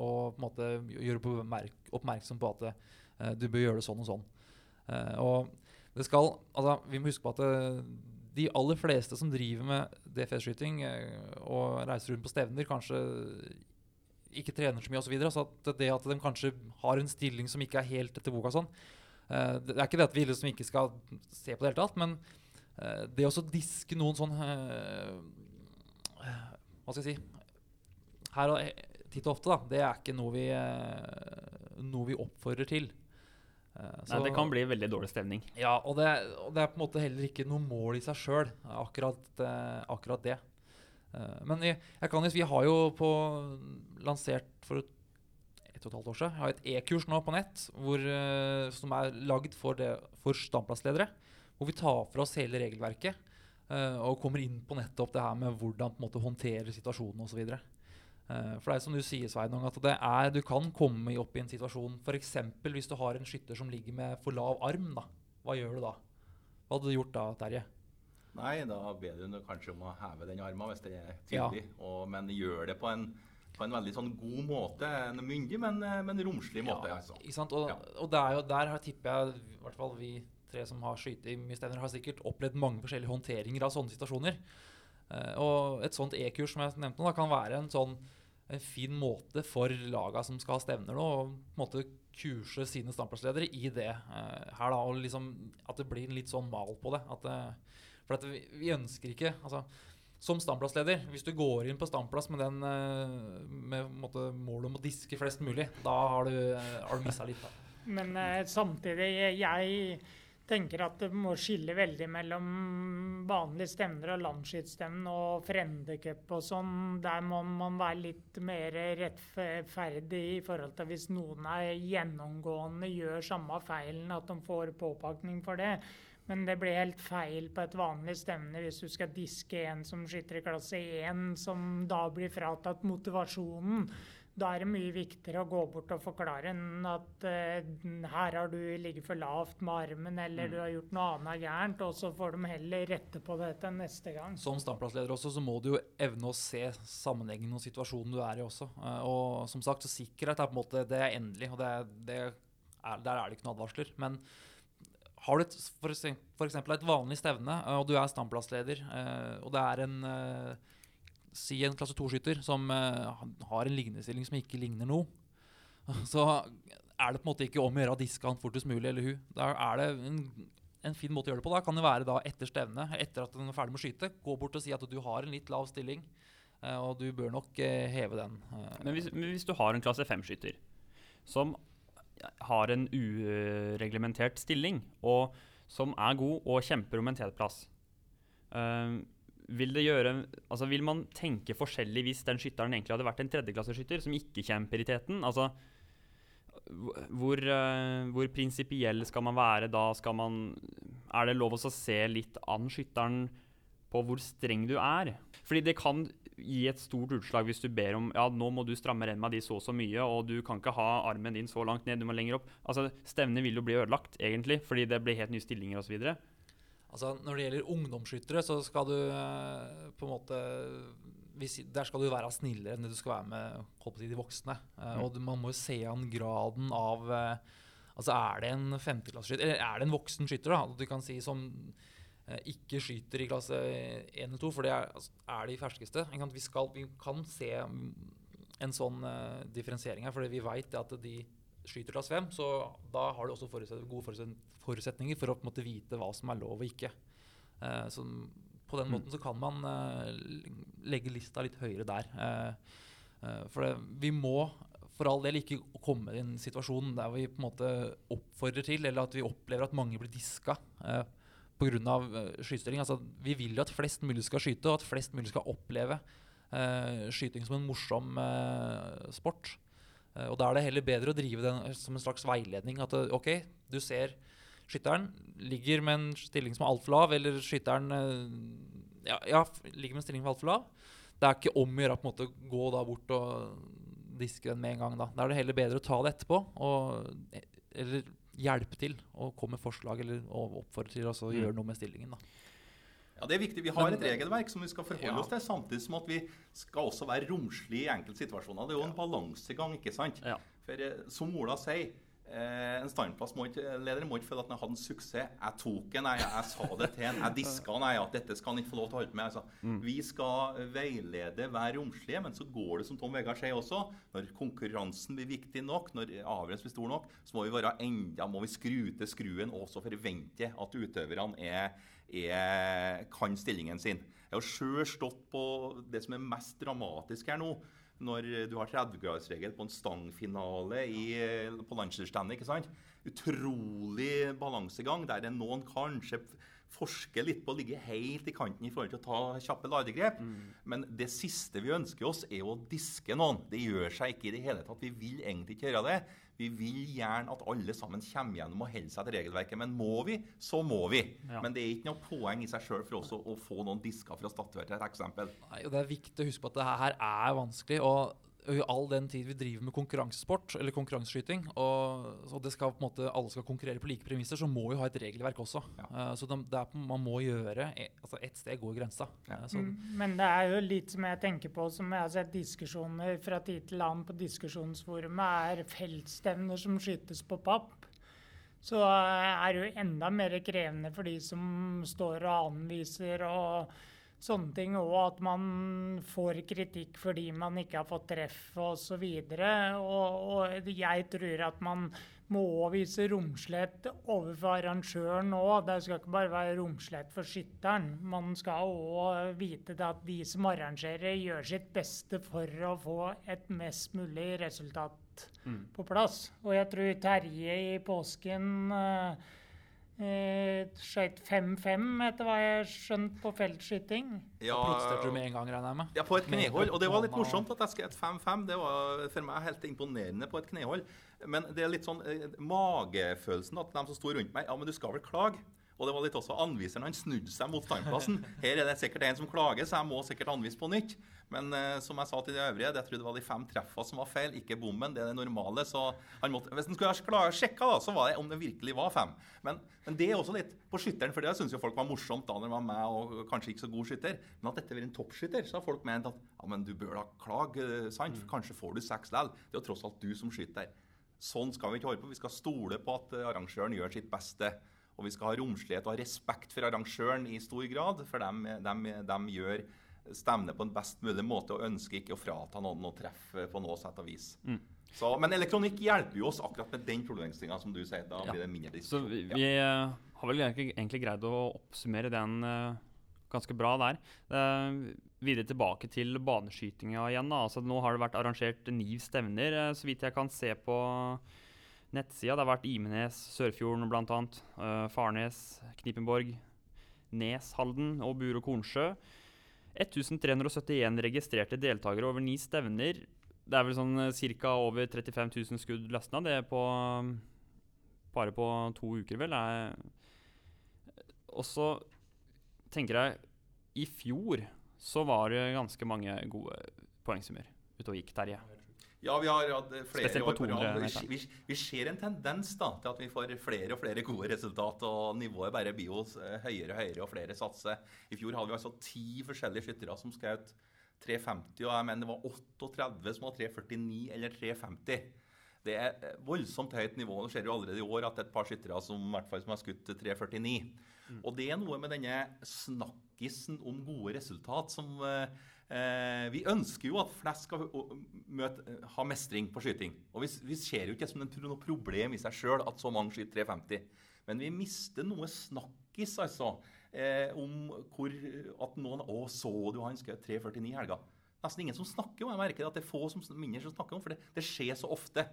og på en måte gjøre på oppmerksom på at du bør gjøre det sånn og sånn. Eh, og det skal, altså, vi må huske på at det, de aller fleste som driver med DFS-skyting eh, og reiser rundt på stevner, kanskje ikke trener så mye osv. Så, så at det at de kanskje har en stilling som ikke er helt etter boka sånn eh, Det er ikke det at vi liksom ikke skal se på det hele tatt, men eh, det å diske noen sånn eh, Hva skal jeg si Her og eh, titt og ofte, da. Det er ikke noe vi, eh, noe vi oppfordrer til. Eh, Nei, det kan bli veldig dårlig stemning. ja, og det, og det er på en måte heller ikke noe mål i seg sjøl, akkurat, eh, akkurat det. Eh, men jeg, jeg kan vi har jo på lansert for et, og et halvt år siden jeg har et e-kurs nå på nett hvor, som er lagd for, det- for standplassledere. Hvor vi tar for oss hele regelverket uh, og kommer inn på nettopp det her med hvordan på en måte håndtere situasjonen osv. Uh, for det er som du sier, Sveinung, at det er, du kan komme opp i en situasjon f.eks. hvis du har en skytter som ligger med for lav arm. da. Hva gjør du da? Hva hadde du gjort da, Terje? Nei, da ber du kanskje om å heve den armen hvis det er Ja. Og, men gjør det på en, på en veldig sånn god måte. En myndig, men, eh, men romslig måte. altså. Ikke sant? Og, Ja. og det er jo der har- tipper jeg, i hvert fall vi tre som har i mye stevner, har sikkert opplevd mange forskjellige håndteringer av sånne situasjoner. Eh, og et sånt e-kurs som jeg nevnte nå, da, kan være en sånn en fin måte for laga som skal ha stevner nå, å på en måte kurse sine standplassledere i det uh, her, da. Og liksom at det blir en litt sånn mal på det. At, det- for vi, vi ønsker ikke altså, Som standplassleder, hvis du går inn på standplass med, den, uh, med måte, målet om å diske flest mulig, da har du, uh, har du mista litt. da. Men samtidig, jeg tenker at det må skille veldig mellom vanlige stevner og landsskytstevnen og Frendecup og sånn. Der må man være litt mer rettferdig i forhold til hvis noen er gjennomgående gjør samme feilen, at de får påpakning for det. Men det blir helt feil på et vanlig stevne hvis du skal diske en som skytter i klasse 1, som da blir fratatt motivasjonen. Da er det mye viktigere å gå bort og forklare enn at eh, her har du ligget for lavt med armen, eller Mm. du har gjort noe annet gærent, og så får de heller rette på dette neste gang. Som standplassleder også, så må du jo evne å se sammenhengen og situasjonen du er i også. Eh, og som sagt, så sikkerhet er på en måte det er endelig, og det, er- det er, der er det ikke noen advarsler. Men har du et, for, for eksempel et vanlig stevne, eh, og du er standplassleder, eh, og det er en Si en klasse 2-skytter som uh, har en lignestilling som ikke ligner noe, <laughs> så er det på en måte ikke om å gjøre å diske han fortest mulig, eller hun. Da er det en en fin måte å gjøre det på da, kan det være da etter stevnet, etter at den er ferdig med å skyte, gå bort og si at du har en litt lav stilling, uh, og du bør nok uh, heve den. Men hvis, men hvis du har en klasse 5-skytter som har en ureglementert stilling, og som er god og kjemper om en tredjeplass eh, vil, gjøre, altså vil man tenke forskjellig hvis den skytteren egentlig hadde vært en tredjeklasseskytter som ikke kjemper i teten? Altså, hvor, uh, hvor prinsipiell skal man være da? Man, er det lov å se litt an skytteren på hvor streng du er? Fordi det kan gi et stort utslag hvis du ber om ja, nå må du stramme remma di så og så mye, og du kan ikke ha armen din så langt ned, du må lenger opp. Altså, Stevnet vil jo bli ødelagt, egentlig, fordi det blir helt nye stillinger osv. Altså, når det gjelder ungdomsskyttere, så skal du eh, på en måte hvis, Der skal du være snillere enn det du skal være med på si, de voksne. Eh, Mm. Og du, man må jo se an graden av eh, Altså, er det en femteklasseskytter, eller er det en voksen skytter, da? Du kan si som ikke skyter i klasse 1 eller 2, for det er, altså, er de ferskeste. Vi, skal, vi kan se mm, en sånn differensiering her, fordi vi veit at de skyter klasse 5, så da har du også forutset, gode forutsetninger for å på måte vite hva som er lov og ikke. Eh, så på den Mm. måten så kan man eh, legge lista litt høyere der. Eh, eh, for det, vi må for all del ikke komme i en situasjon der vi på en måte oppfordrer til, eller at vi opplever at mange blir diska pga. Uh, skytestilling. Altså, vi vil jo at flest mulig skal skyte, og at flest mulig skal oppleve eh, skyting som en morsom sport. Eh, og Da er det heller bedre å drive den som en slags veiledning. At eh, OK, du ser skytteren ligger med en stilling som er altfor lav, eller skytteren eh, ja, ja, ligger med en stilling som er altfor lav. Det er ikke om å gjøre å gå da bort og diske den med en gang. Da Da er det heller bedre å ta det etterpå, og, eh, eller hjelpe til og komme med forslag eller oppfordre til å Mm. gjøre noe med stillingen. da. Ja, Det er viktig. Vi har et regelverk som vi skal forholde Ja. oss til, samtidig som at vi skal også være romslige i enkelte situasjoner. Det er jo en balansegang, ikke sant? Ja. For eh, som Ola sier, eh, en standplassleder må ikke føle at han hadde en suksess. Jeg tok den, jeg, jeg sa det til han, jeg diska jeg, at dette skal han ikke få lov til å holde på med. Altså, Vi skal veilede, være romslige, men så går det som Tom Vegard sier også. Når konkurransen blir viktig nok, når avgjørelsen blir stor nok, så må vi være enda, må vi skru til skruen og også forvente at utøverne er, er, kan stillingen sin. Jeg har sjøl stått på det som er mest dramatisk her nå når du har 30-gradersregel på en stangfinale i, på sant? Utrolig balansegang der det noen kanskje forsker litt på å ligge helt i kanten i forhold til å ta kjappe ladegrep. Men det siste vi ønsker oss, er å diske noen. Det gjør seg ikke i det hele tatt. Vi vil egentlig ikke gjøre det. Vi vil gjerne at alle sammen kommer gjennom og holder seg til regelverket. Men må vi, så må vi. Ja. Men det er ikke noe poeng i seg sjøl for oss å, å få noen disker fra statuer til et eksempel. Nei, og Det er viktig å huske på at det her er vanskelig. og all den tid vi driver med konkurransesport, eller konkurranseskyting, og, og det skal på en måte, alle skal konkurrere på like premisser, så må vi ha et regelverk også. Ja. Uh, så det, det er, man må gjøre e- altså Ett sted går grensa. Ja. Uh, Mm, Men det er jo litt som jeg tenker på, som jeg har sett diskusjoner fra tid til annen på diskusjonsforumet, er feltstevner som skytes på papp. Så eh, er det jo enda mer krevende for de som står og anviser og sånne ting, og at man får kritikk fordi man ikke har fått treff osv. Og, og jeg tror at man må vise romslighet overfor arrangøren òg. Det skal ikke bare være romslighet for skytteren. Man skal òg vite at de som arrangerer, gjør sitt beste for å få et mest mulig resultat på plass. Og jeg tror Terje i påsken eh, eh, skjøt 5-5, etter hva jeg skjønte skjønt, på feltskyting. da protesterte du med en gang, regner jeg med? Ja, på et knehold. Og det var litt morsomt at jeg skrev 5-5. Det var for meg helt imponerende på et knehold. Men det er litt sånn eh, magefølelsen at de som sto rundt meg Ja, men du skal vel klage? Og det var litt også anviseren. Han snudde seg mot standplassen. Her er det sikkert en som klager, så jeg må sikkert anvise på nytt. Men eh, som jeg sa til de øvrige, jeg tror det var de fem treffene som var feil, ikke bommen. Det er det normale. Så han måtte, hvis han skulle ha sjekka, da, så var det om det virkelig var fem. Men, men det er også litt på skytteren, for det syns jo folk var morsomt da når de var med og kanskje ikke så god skytter. Men at dette var en toppskytter, så har folk ment at ja, men du bør da klage, sant? For Kanskje får du seks likevel. Det er jo tross alt du som skyter. Sånn skal vi ikke holde på. Vi skal stole på at eh, arrangøren gjør sitt beste. Og vi skal ha romslighet og ha respekt for arrangøren i stor grad, for de, gjør stevnet på en best mulig måte og ønsker ikke å frata noen å treff eh, på noe sett og vis. Så, men elektronikk hjelper jo oss akkurat med den problemstillinga, som du sier. Da Ja. blir det mindre Så vi, vi, Ja. eh, har vel egentlig, greid å oppsummere den eh, ganske bra der. Eh, videre tilbake til baneskytinga igjen. da. Altså, nå har det vært arrangert ni stevner, så vidt jeg kan se på nettsida. Det har vært Imenes, Sørfjorden bl.a., uh, Farnes, Knipenborg, Nes, Halden og Bur og Kornsjø. 1371 registrerte deltakere over ni stevner. Det er vel sånn ca. over 35 000 skudd løsna, det på bare på to uker, vel. Er og så tenker jeg I fjor så var det ganske mange gode poengsummer ute og gikk, Terje. Ja, vi har hatt flere Spesielt på. 200 Vi, vi, vi ser en tendens da, til at vi får flere og flere gode resultat, og nivået bare blir jo eh, høyere og høyere, og flere satser. I fjor hadde vi altså ti forskjellige skyttere som skjøt 350, og jeg mener det var 38 som var 349 eller 350. Det er eh, voldsomt høyt nivå. Det skjer jo allerede i år at det er et par skyttere som, i hvert fall, som har skutt 349. Og det er noe med denne snakkisen om gode resultat som eh, Vi ønsker jo at flest skal møte, eh, ha mestring på skyting. Og vi, vi ser jo ikke som noe problem i seg sjøl at så mange skyter 350. Men vi mister noe snakkis, altså. Eh, om hvor at noen Å, så du han skjøt 349 i helga? Nesten ingen som snakker om Jeg merker at det er få som, mindre som snakker om, for det, det skjer så ofte.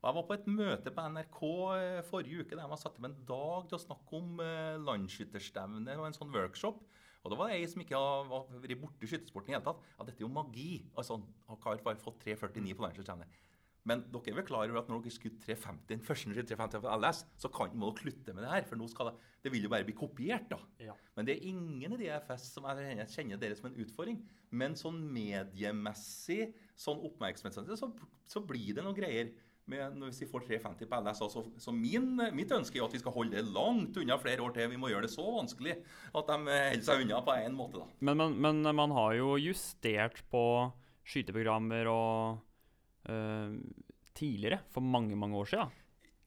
Og Jeg var på et møte på NRK eh, forrige uke der jeg var satt opp en dag til å snakke om eh, landsskytterstevne og en sånn workshop. Og da var det ei som ikke har var- vært borte i skytesporten i hele tatt. Ja, dette er jo magi. Altså, han har bare fått 3,49 på landsskytterstevne. Men dere er vel klar over at når dere skutt 350, den første skyter 350 på LS, så kan må dere slutte med det her. For nå skal det, det vil jo bare bli kopiert, da. Ja. Men det er ingen i DFS som jeg kjenner- kjenner dere som en utfordring. Men sånn mediemessig, sånn oppmerksomhetsmessig, så, så blir det noen greier. Med, når hvis vi får 350 på LS, altså, så min, mitt ønske er at vi skal holde det langt unna flere år til. Vi må gjøre det så vanskelig at de holder seg unna på én måte, da. Men, men, men man har jo justert på skyteprogrammer og øh, tidligere, for mange, mange år siden.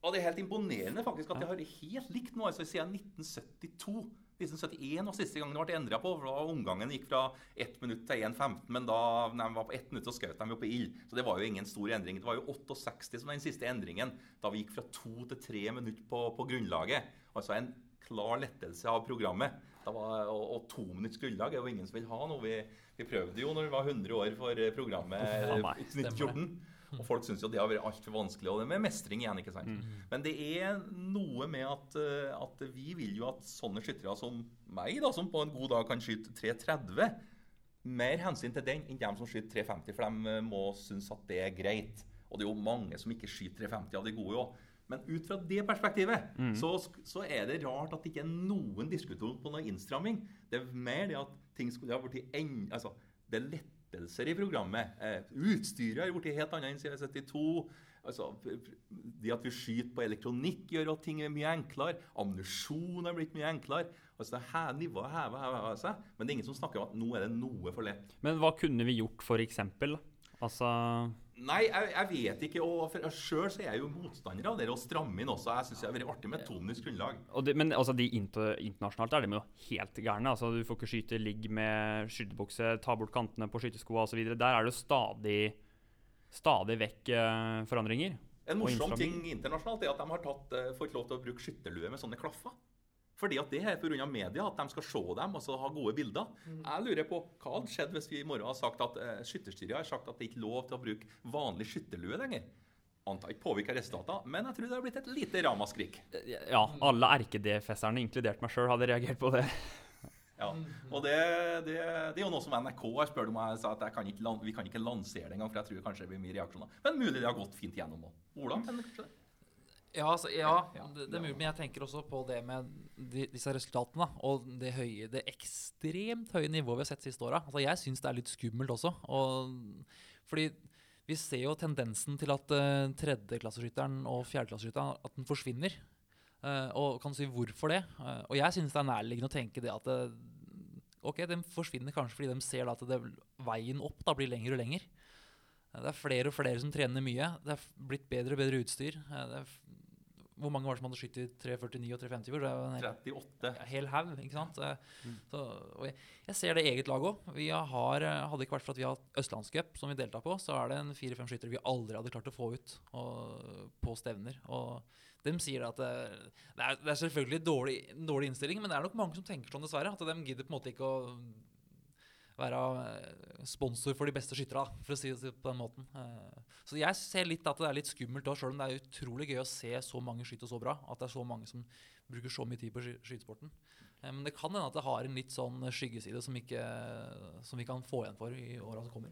Og det er helt imponerende faktisk at jeg har helt likt nå, altså siden 1972. 1971 var siste gangen det ble endra på. for da Omgangen gikk fra 1 minutt til 1,15, men da de var på 1 minutt, så skjøt de jo på ild. Så det var jo ingen stor endring. Det var jo 68 som den siste endringen, da vi gikk fra 2 til 3 minutter på, på grunnlaget. Altså en klar lettelse av programmet. Var, og, og to minutts grunnlag er jo ingen som vil ha noe. Vi, vi prøvde jo når vi var 100 år for eh, programmet i 1914. Og folk syns jo det har vært altfor vanskelig. Og det med mestring igjen, ikke sant. Men det er noe med at, eh, at vi vil jo at sånne skyttere som meg, da, som på en god dag kan skyte 330, mer hensyn til den enn dem som skyter 350, for de eh, må synes at det er greit. Og det er jo mange som ikke skyter 350 av de gode òg. Men ut fra det perspektivet så, så er det rart at det ikke er noen diskusjon på noe innstramming. Det er mer det at ting skulle ha blitt enda altså, Det er lettelser i programmet. Eh, utstyret har blitt helt annet enn siden 72. Altså, det at vi skyter på elektronikk, gjør at ting er mye enklere. Ammunisjon har blitt mye enklere. Altså, Nivået hever, hever, hever seg. Men det er ingen som snakker om at nå er det noe for lett. Men hva kunne vi gjort, for eksempel? Altså Nei, jeg, jeg vet ikke. og Sjøl er jeg jo motstander av det å stramme inn også. Jeg syns det har vært artig med tonisk grunnlag. det, Men altså, de inter, internasjonalt er de jo helt gærne. Altså, du får ikke skyte ligg med skytebukse, ta bort kantene på skyteskoa osv. Der er det stadig, stadig vekk eh, forandringer. En morsom ting internasjonalt er at de har tatt, eh, fått lov til å bruke skytterlue med sånne klaffer. Fordi at det er pga. media, at de skal se dem og så ha gode bilder. Jeg lurer på hva hadde skjedd hvis vi i morgen har sagt at eh, skytterstyret har sagt at det ikke er lov til å bruke vanlig skytterlue lenger. Antar ikke påvirker resultatene, men jeg tror det har blitt et lite ramaskrik. Ja, alle erke-DFS-erne, inkludert meg sjøl, hadde reagert på det. <laughs> Ja. Og det, det, det er jo noe som NRK har spurt om. Jeg sa at jeg kan ikke, vi kan ikke lansere det engang, for jeg tror kanskje det blir mye reaksjoner. Men mulig det har gått fint gjennom òg. Ola? kanskje det? Ja, altså, ja, det, det er mulig, men jeg tenker også på det med de, disse resultatene. Og det høye, det ekstremt høye nivået vi har sett siste åra. Altså, jeg syns det er litt skummelt også. Og, fordi vi ser jo tendensen til at uh, tredjeklasseskytteren og fjerdeklasseskytteren at den forsvinner. Uh, og kan si hvorfor det? Uh, og jeg syns det er nærliggende å tenke det at det, Ok, den forsvinner kanskje fordi de ser at det, veien opp da blir lengre og lenger. Eh, Det er flere og flere som trener mye. Det er blitt bedre og bedre utstyr. Eh, Det er hvor mange var det som hadde skutt i 349 og 350? i hel, 38. ja, hel haug, ikke sant? Eh, Så, og jeg, jeg ser det i eget lag òg. Hadde det ikke vært for at vi har Østlandscup, som vi deltar på, så er det en fire-fem skyttere vi aldri hadde klart å få ut og, på stevner. Og de sier at det, det, er, det er selvfølgelig dårlig, dårlig innstilling, men det er nok mange som tenker sånn, dessverre. At de gidder på en måte ikke å være eh, sponsor for de beste skytterne, for å si det på den måten. Eh, Så jeg ser litt at det er litt skummelt òg, sjøl om det er utrolig gøy å se så mange skyte så bra. At det er så mange som bruker så mye tid på sky- skytesporten. Eh, Men det kan hende at det har en litt sånn skyggeside som, ikke, som vi kan få igjen for i åra som kommer.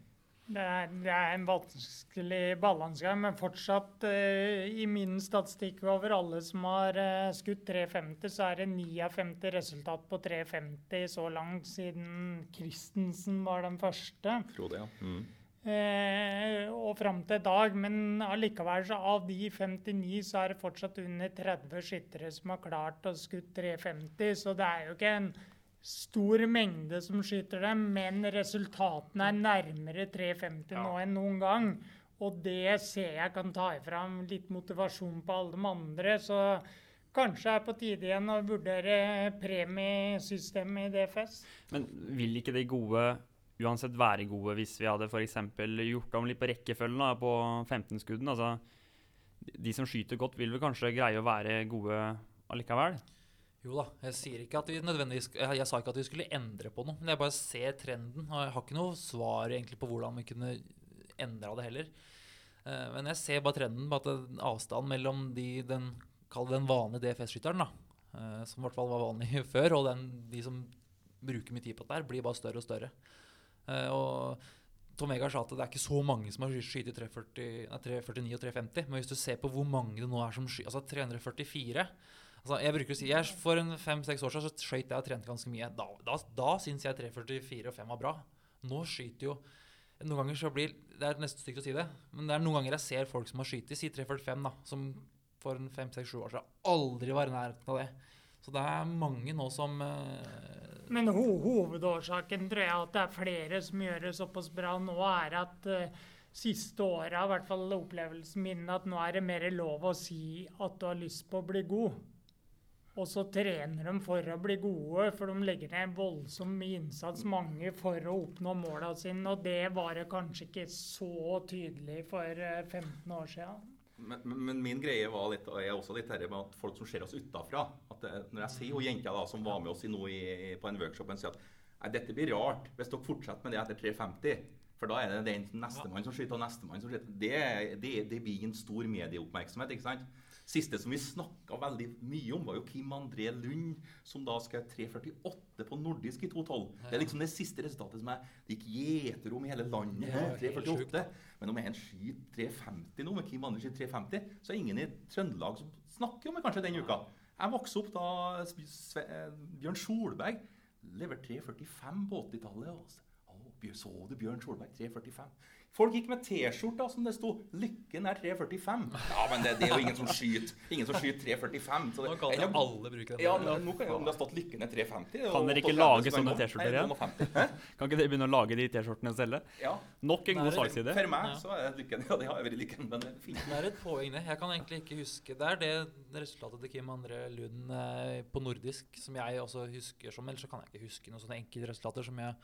Det er, det er en vanskelig balansegang, men fortsatt eh, i min statistikk over alle som har eh, skutt 350, så er det 9 av 50 resultat på 350 så langt siden Christensen var den første. Frode, ja. Mm. Eh, og fram til i dag. Men allikevel, så av de 59, så er det fortsatt under 30 skyttere som har klart å skutt 350. Så det er jo ikke en stor mengde som skyter dem, men resultatene er nærmere 350 nå enn noen gang. Og det ser jeg kan ta fram litt motivasjon på alle de andre. Så kanskje er det på tide igjen å vurdere premiesystemet i DFS. Men vil ikke de gode uansett være gode hvis vi hadde f.eks. gjort om litt på rekkefølgen da, på 15-skudden? Altså, de som skyter godt, vil vel kanskje greie å være gode allikevel? Jo da, jeg sier ikke at vi nødvendigvis jeg, jeg sa ikke at vi skulle endre på noe, men jeg bare ser trenden. Og jeg har ikke noe svar egentlig på hvordan vi kunne endra det heller. Eh, men jeg ser bare trenden på at det- avstanden mellom de, den, den vanlige DFS-skytteren, eh, som i hvert fall var vanlig <laughs> før, og den, de som bruker mye tid på dette, her, blir bare større og større. Eh, og Tom Egar sa at det er ikke så mange som har skutt 349 og 350. Men hvis du ser på hvor mange det nå er som skyter Altså 344 altså jeg bruker å si, jeg, For fem-seks år siden så skøyt jeg og trente ganske mye. Da, da, da syns jeg 344 og 5 var bra. Nå skyter jo Noen ganger så blir Det er nesten stygt å si det, men det er noen ganger jeg ser folk som har skutt si 345, da, som for en fem-seks-sju år siden aldri var i nærheten av det. Så det er mange nå som uh, Men ho hovedårsaken tror jeg at det er flere som gjør det såpass bra nå, er at uh, siste året, i hvert fall opplevelsen min, at nå er det mer lov å si at du har lyst på å bli god. Og så trener de for å bli gode, for de legger ned en voldsom innsats, mange, for å oppnå måla sine. Og det var det kanskje ikke så tydelig for 15 eh, år siden. Men, men, min greie var litt, og er også litt herre med at folk som ser oss utafra Når jeg ser hun jenta da, som var med oss noe i, på en workshop, og sier at dette blir rart hvis dere fortsetter med det etter 350. For da er det den nestemann som skyter, og nestemann som skyter. Det, det, det blir en stor medieoppmerksomhet. ikke sant? Siste som vi snakka veldig mye om, var jo Kim André Lund, som da skrev 348 på nordisk i 2012. Det er liksom det siste resultatet som jeg det gikk gjeter om i hele landet. her, 348. Men om jeg en skyter 350 nå, med Kim André skyter 350, så er ingen i Trøndelag som snakker om det kanskje den uka. Jeg vokste opp da Bjørn Solberg leverte 345 på 80-tallet. Så du Bjørn Solberg 345? Folk gikk med T-skjorta som det sto 'Lykken er 345'. Ja, men det, det, er jo ingen som skyter Ingen som skyter 345. Så det, nå kan jo alle bruke den. Ja, nå kan jo, Om det ha stått 'Lykken er 350' Kan dere ikke lage sånne T-skjorter igjen? <laughs> Kan ikke dere begynne å lage de T-skjortene selv? Ja. Nok en god sakside. For meg så er lykken. Ja, det har vært lykken, men det er fint. Det er et poeng, det. Jeg kan egentlig ikke huske Det er det resultatet til Kim André Lund eh, på nordisk som jeg også husker som Ellers så kan jeg ikke huske noen sånne enkeltresultater som jeg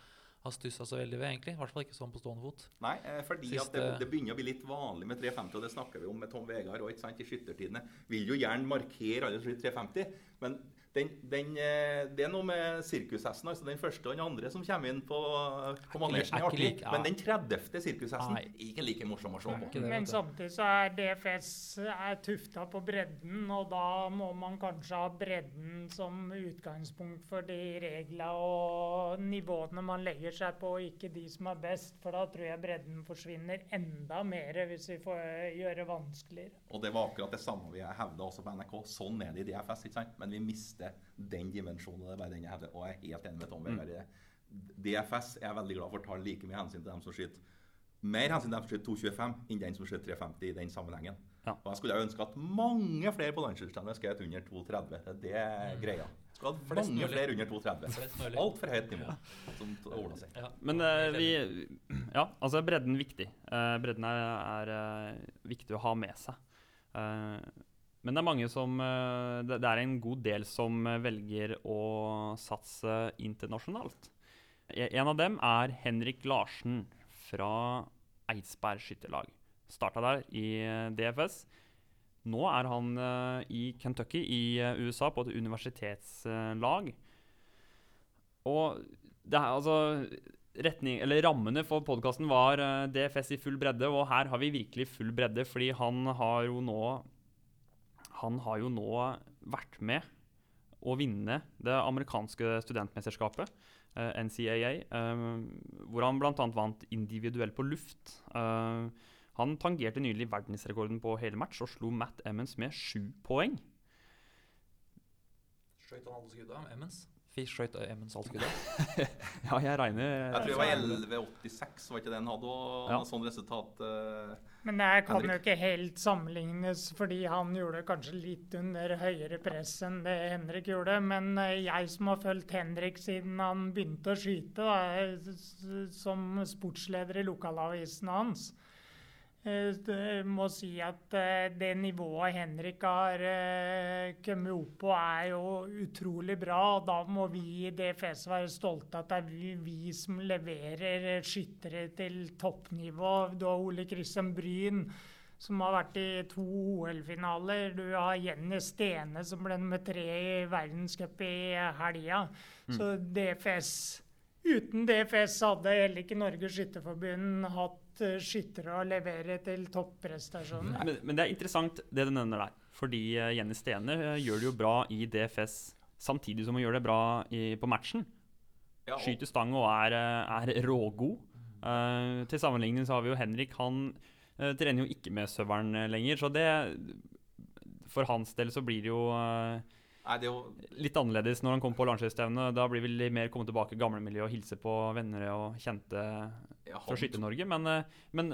har stussa så veldig ved, egentlig. I hvert fall ikke sånn på stående fot. Nei, eh, fordi Siste... at det, det, begynner å bli litt vanlig med 350, og det snakker vi om med Tom Vegard òg, i skyttertidene. Vil jo gjerne markere alle 350, men den, den, eh, det er noe med sirkushesten, altså den første og den andre som kommer inn på, på manesjen. er artig. Ja. Men den 30. sirkushesten er ikke like morsom å se på. Det, Men samtidig så er DFS er tufta på bredden, og da må man kanskje ha bredden som utgangspunkt for de reglene og nivåene man legger seg på, og ikke de som er best. For da tror jeg bredden forsvinner enda mer hvis vi får gjøre vanskeligere. Og det var akkurat det samme vi hevda også på NRK. Sånn er det i DFS, ikke sant? Men vi mister den dimensjonen. Det er bare den jeg hevder. Og jeg er helt enig med Tom Vegard i det. DFS er jeg veldig glad for å ta like mye hensyn til dem som skyter mer hensyn til dem som skyter 225 enn den som skyter 350 i den sammenhengen. Ja. Og jeg skulle ønske at mange flere på landslagsstevnet skjøt under 230. Det er mm. greia. Skulle hatt mange mulig. flere under 230. Altfor høyt nivå. Som ordna seg. Ja. Men uh, vi Ja, altså bredden viktig. Uh, bredden er, er uh, viktig å ha med seg. Men det er mange som eh, Det er en god del som eh, velger å satse internasjonalt. E, en av dem er Henrik Larsen fra Eidsberg skytterlag. Starta der i eh, DFS. Nå er han i Kentucky i USA på et universitetslag. Og det er altså retning, eller Rammene for podkasten var DFS i full bredde, og her har vi virkelig full bredde, fordi han har jo nå han har jo nå vært med å vinne det amerikanske studentmesterskapet, eh, NCAA, eh, hvor han bl.a. vant individuell på luft. Uh, han tangerte nylig verdensrekorden på hele match og slo Matt Emmons med sju poeng. Skøyt han alle skuddene, Emmons? Fish skøyt Emmons saltskuddet. <laughs> ja, jeg regner Jeg tror det var 11,86, var ikke det han hadde? Og ja. sånn resultat men det kan Henrik. jo ikke helt sammenlignes, fordi han gjorde kanskje litt under høyere press enn det Henrik gjorde. Men eh, jeg som har fulgt Henrik siden han begynte å skyte, da, som sportsleder i lokalavisen hans, jeg eh, må si at eh, det nivået Henrik har kommet opp på, er jo utrolig bra. og Da må vi i DFS være stolte at det er vi, vi som leverer skyttere til toppnivå. Du har Ole Kristian Bryn, som har vært i to OL-finaler. Du har Jenny Stene, som ble nummer tre i verdenscup i helga. Mm. Så DFS Uten DFS hadde heller ikke Norges Skytterforbund hatt Eh, skyttere å levere til topprestasjoner. Men, men, det er interessant det du nevner der. Fordi uh, Jenny Stene uh, gjør det jo bra i DFS samtidig som hun gjør det bra i, på matchen. Ja, Skyter stang og er, uh, er rågod. Uh, til sammenligning så har vi jo Henrik. Han uh, trener jo ikke med Søveren eh, lenger, så det For hans del så blir det jo eh, Nei, jo litt annerledes når han kommer på landslagsstevne. Da blir vi litt mer komme tilbake i gamlemiljøet og hilse på venner og kjente ja, fra Skytte-Norge. Men, eh, men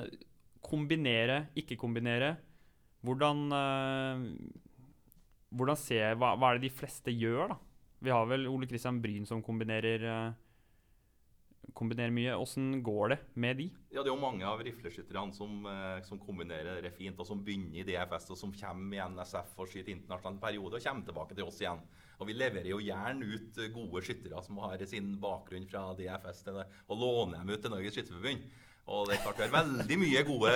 kombinere, ikke kombinere Hvordan eh, Hvordan ser hva, hva er det de fleste gjør, da? Vi har vel Ole Kristian Bryn som kombinerer eh, Kombinerer mye. Åssen går det med de? Ja, Det er jo mange av rifleskytterne som, eh, som kombinerer det fint, og som begynner i DFS, og som kommer i NSF og skyter internasjonal periode, og kommer tilbake til oss igjen. Og Vi leverer jo gjerne ut gode skyttere som har sin bakgrunn fra DFS, til det, og låner dem ut til Norges Skytterforbund. Og det er klart vi har veldig mye gode,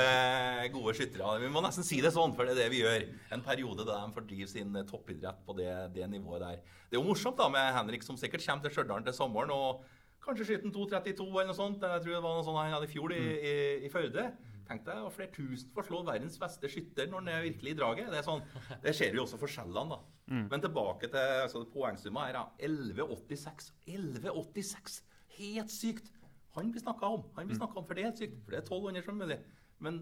gode skyttere. Vi må nesten si det sånn, for det er det vi gjør. En periode der de fordriver sin toppidrett på det, det nivået der. Det er jo morsomt da med Henrik, som sikkert kommer til Stjørdal til sommeren. og Kanskje skyte en 2.32 eller noe sånt. Jeg tror det var noe sånt han hadde i fjor i, i, i Førde. Tenk deg å flere tusen får slå verdens beste skytter når han er virkelig i draget. Det, er sånn, det ser vi også forskjellene, da. Men tilbake til altså, poengsumma her. da. 11,86. 11,86! Helt sykt! Han blir snakka om. Han blir snakket om, For det er helt sykt. For det er 1200 som mulig. Men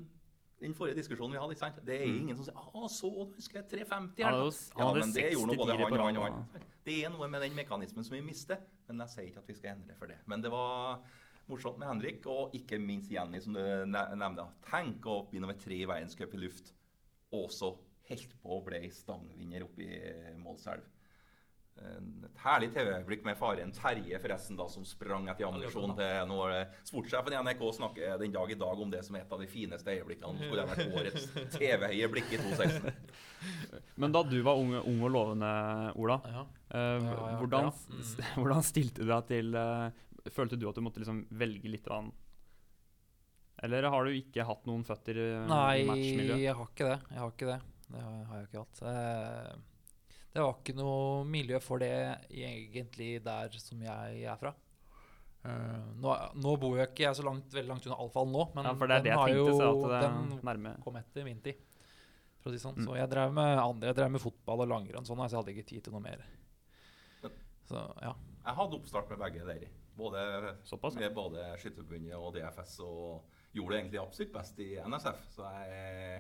den forrige diskusjonen vi hadde, ikke sant? det er ingen som sier ah, så du husker jeg 350?' Her, hadde da?» jo s- han Ja, men det gjorde nå både han og han. og han. Det er noe med den mekanismen som vi mister, men jeg sier ikke at vi skal endre for det. Men det var morsomt med Henrik, og ikke minst Jenny, som du ne- nevnte. Tenk å bli nummer tre i verdenscup i luft, og så helt på å bli stangvinner oppe i Målselv. Et herlig TV-øyeblikk med faren Terje, forresten, da, som sprang etter ammunisjon til når sportssjefen i NRK snakker den dag i dag om det som er et av de fineste øyeblikkene. Skulle vært årets <laughs> TV-øyeblikk i 2016. <laughs> Men da du var ung, ung og lovende, Ola, Ja. eh, Ja, ja, hvordan, ja. s- <laughs> hvordan stilte du deg til eh, Følte du at du måtte liksom velge litt grann Eller har du ikke hatt noen føtter eh, Nei, i matchmiljø? jeg har ikke det. Jeg har ikke det. Det har, har jeg ikke hatt. Eh, Det var ikke noe miljø for det egentlig der som jeg er fra. Uh, nå, nå bor jo ikke jeg så langt, veldig langt unna Alfall nå, men Ja, for det er det den jeg har tenkte, jo, at det er den nærme kom etter min tid. For å si sånn. Mm. Så jeg drev med andre, jeg drev med fotball og langrenn, sånn, så jeg hadde ikke tid til noe mer. Så ja. Jeg hadde oppstart med begge der. Både, Såpass, ja. med både Skytterforbundet og DFS, og gjorde det egentlig absolutt best i NSF. Så jeg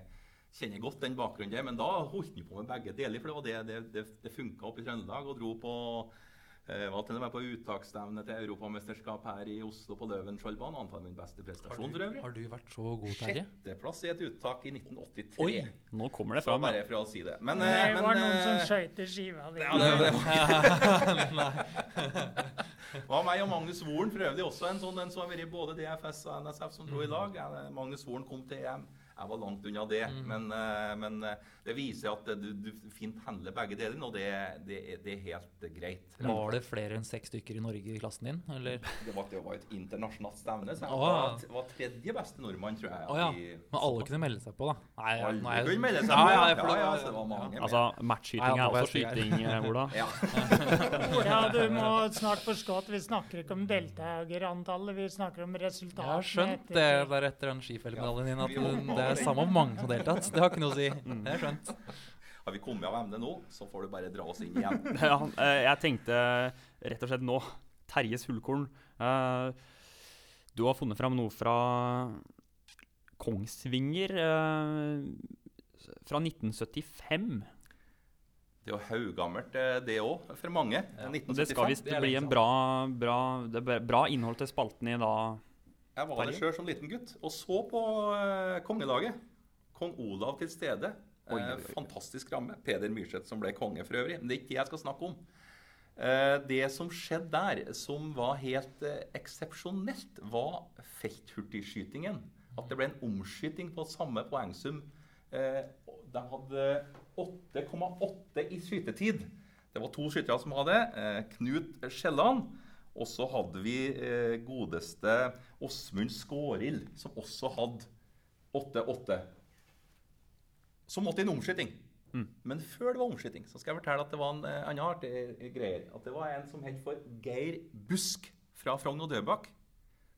kjenner godt den bakgrunnen der. Men da holdt han på med begge deler, for det var det det, det, det funka opp i Trøndelag. Og dro på eh, var til og med på uttaksstevne til europamesterskap her i Oslo på Løvenskioldbanen. Antar min beste prestasjon for øvrig. Har du vært så god, Terje? Sjetteplass i et uttak i 1983. Oi! Nå kommer det Så fram. bare for å si det. Men, Det var men var noen som eh, skøyt i skiva di. ja, det, det Det var meg og Magnus Woren, for øvrig også en sånn en som har vært i både DFS og NSF, som dro i lag. Magnus Woren kom til EM. Jeg var langt unna det, men, eh, men eh, det viser at du, du fint handler begge deler, og det, det, det er helt eh, greit. Var det flere enn seks stykker i Norge i klassen din, eller? Det var, det var et internasjonalt stevne, så jeg Å, var, var tredje beste nordmann, tror jeg. Oh, ja. i- Men alle kunne melde seg på, da? Nei, Alle jeg- kunne melde seg Ja, på, ja, ja. for Ja, ja, det var mange. Altså, matchskyting er også skyting, eh, Ola. <laughs> Ja. ja, du må snart forstå at vi snakker ikke om deltakerantallet, vi snakker om Jeg har skjønt det der etter den skifellemedaljen din, at det samme hvor mange som har deltatt. Det har ikke noe å si. Det er skjønt. Har vi kommet av emnet nå, så får du bare dra oss inn igjen. <laughs> Ja, eh, jeg tenkte rett og slett nå Terjes hullkorn. Eh, Du har funnet fram noe fra Kongsvinger eh, fra 1975. Det er jo haugammelt, det òg, for mange. Ja. Det skal 1975. visst er bli en bra, bra, det er bra innhold til spalten i dag. Jeg var der sjøl som liten gutt og så på eh, kongelaget. Kong Olav til stede. Oi, Eh, oi, oi. fantastisk ramme. Peder Myrseth som ble konge for øvrig. Men det er ikke det jeg skal snakke om. Eh, det som skjedde der, som var helt eksepsjonelt, var felthurtigskytingen. At det ble en omskyting på samme poengsum. De hadde 8,8 i skytetid. Det var to skyttere som hadde. Knut Skjelland. Og så hadde vi eh, godeste Åsmund Skårild, som også hadde 8-8. Så måtte en omskyting. Mm. Men før det var omskyting, så skal jeg fortelle at det var en eh, annen artig eh, greier. At det var en som het for Geir Busk fra Frogn og Døbak.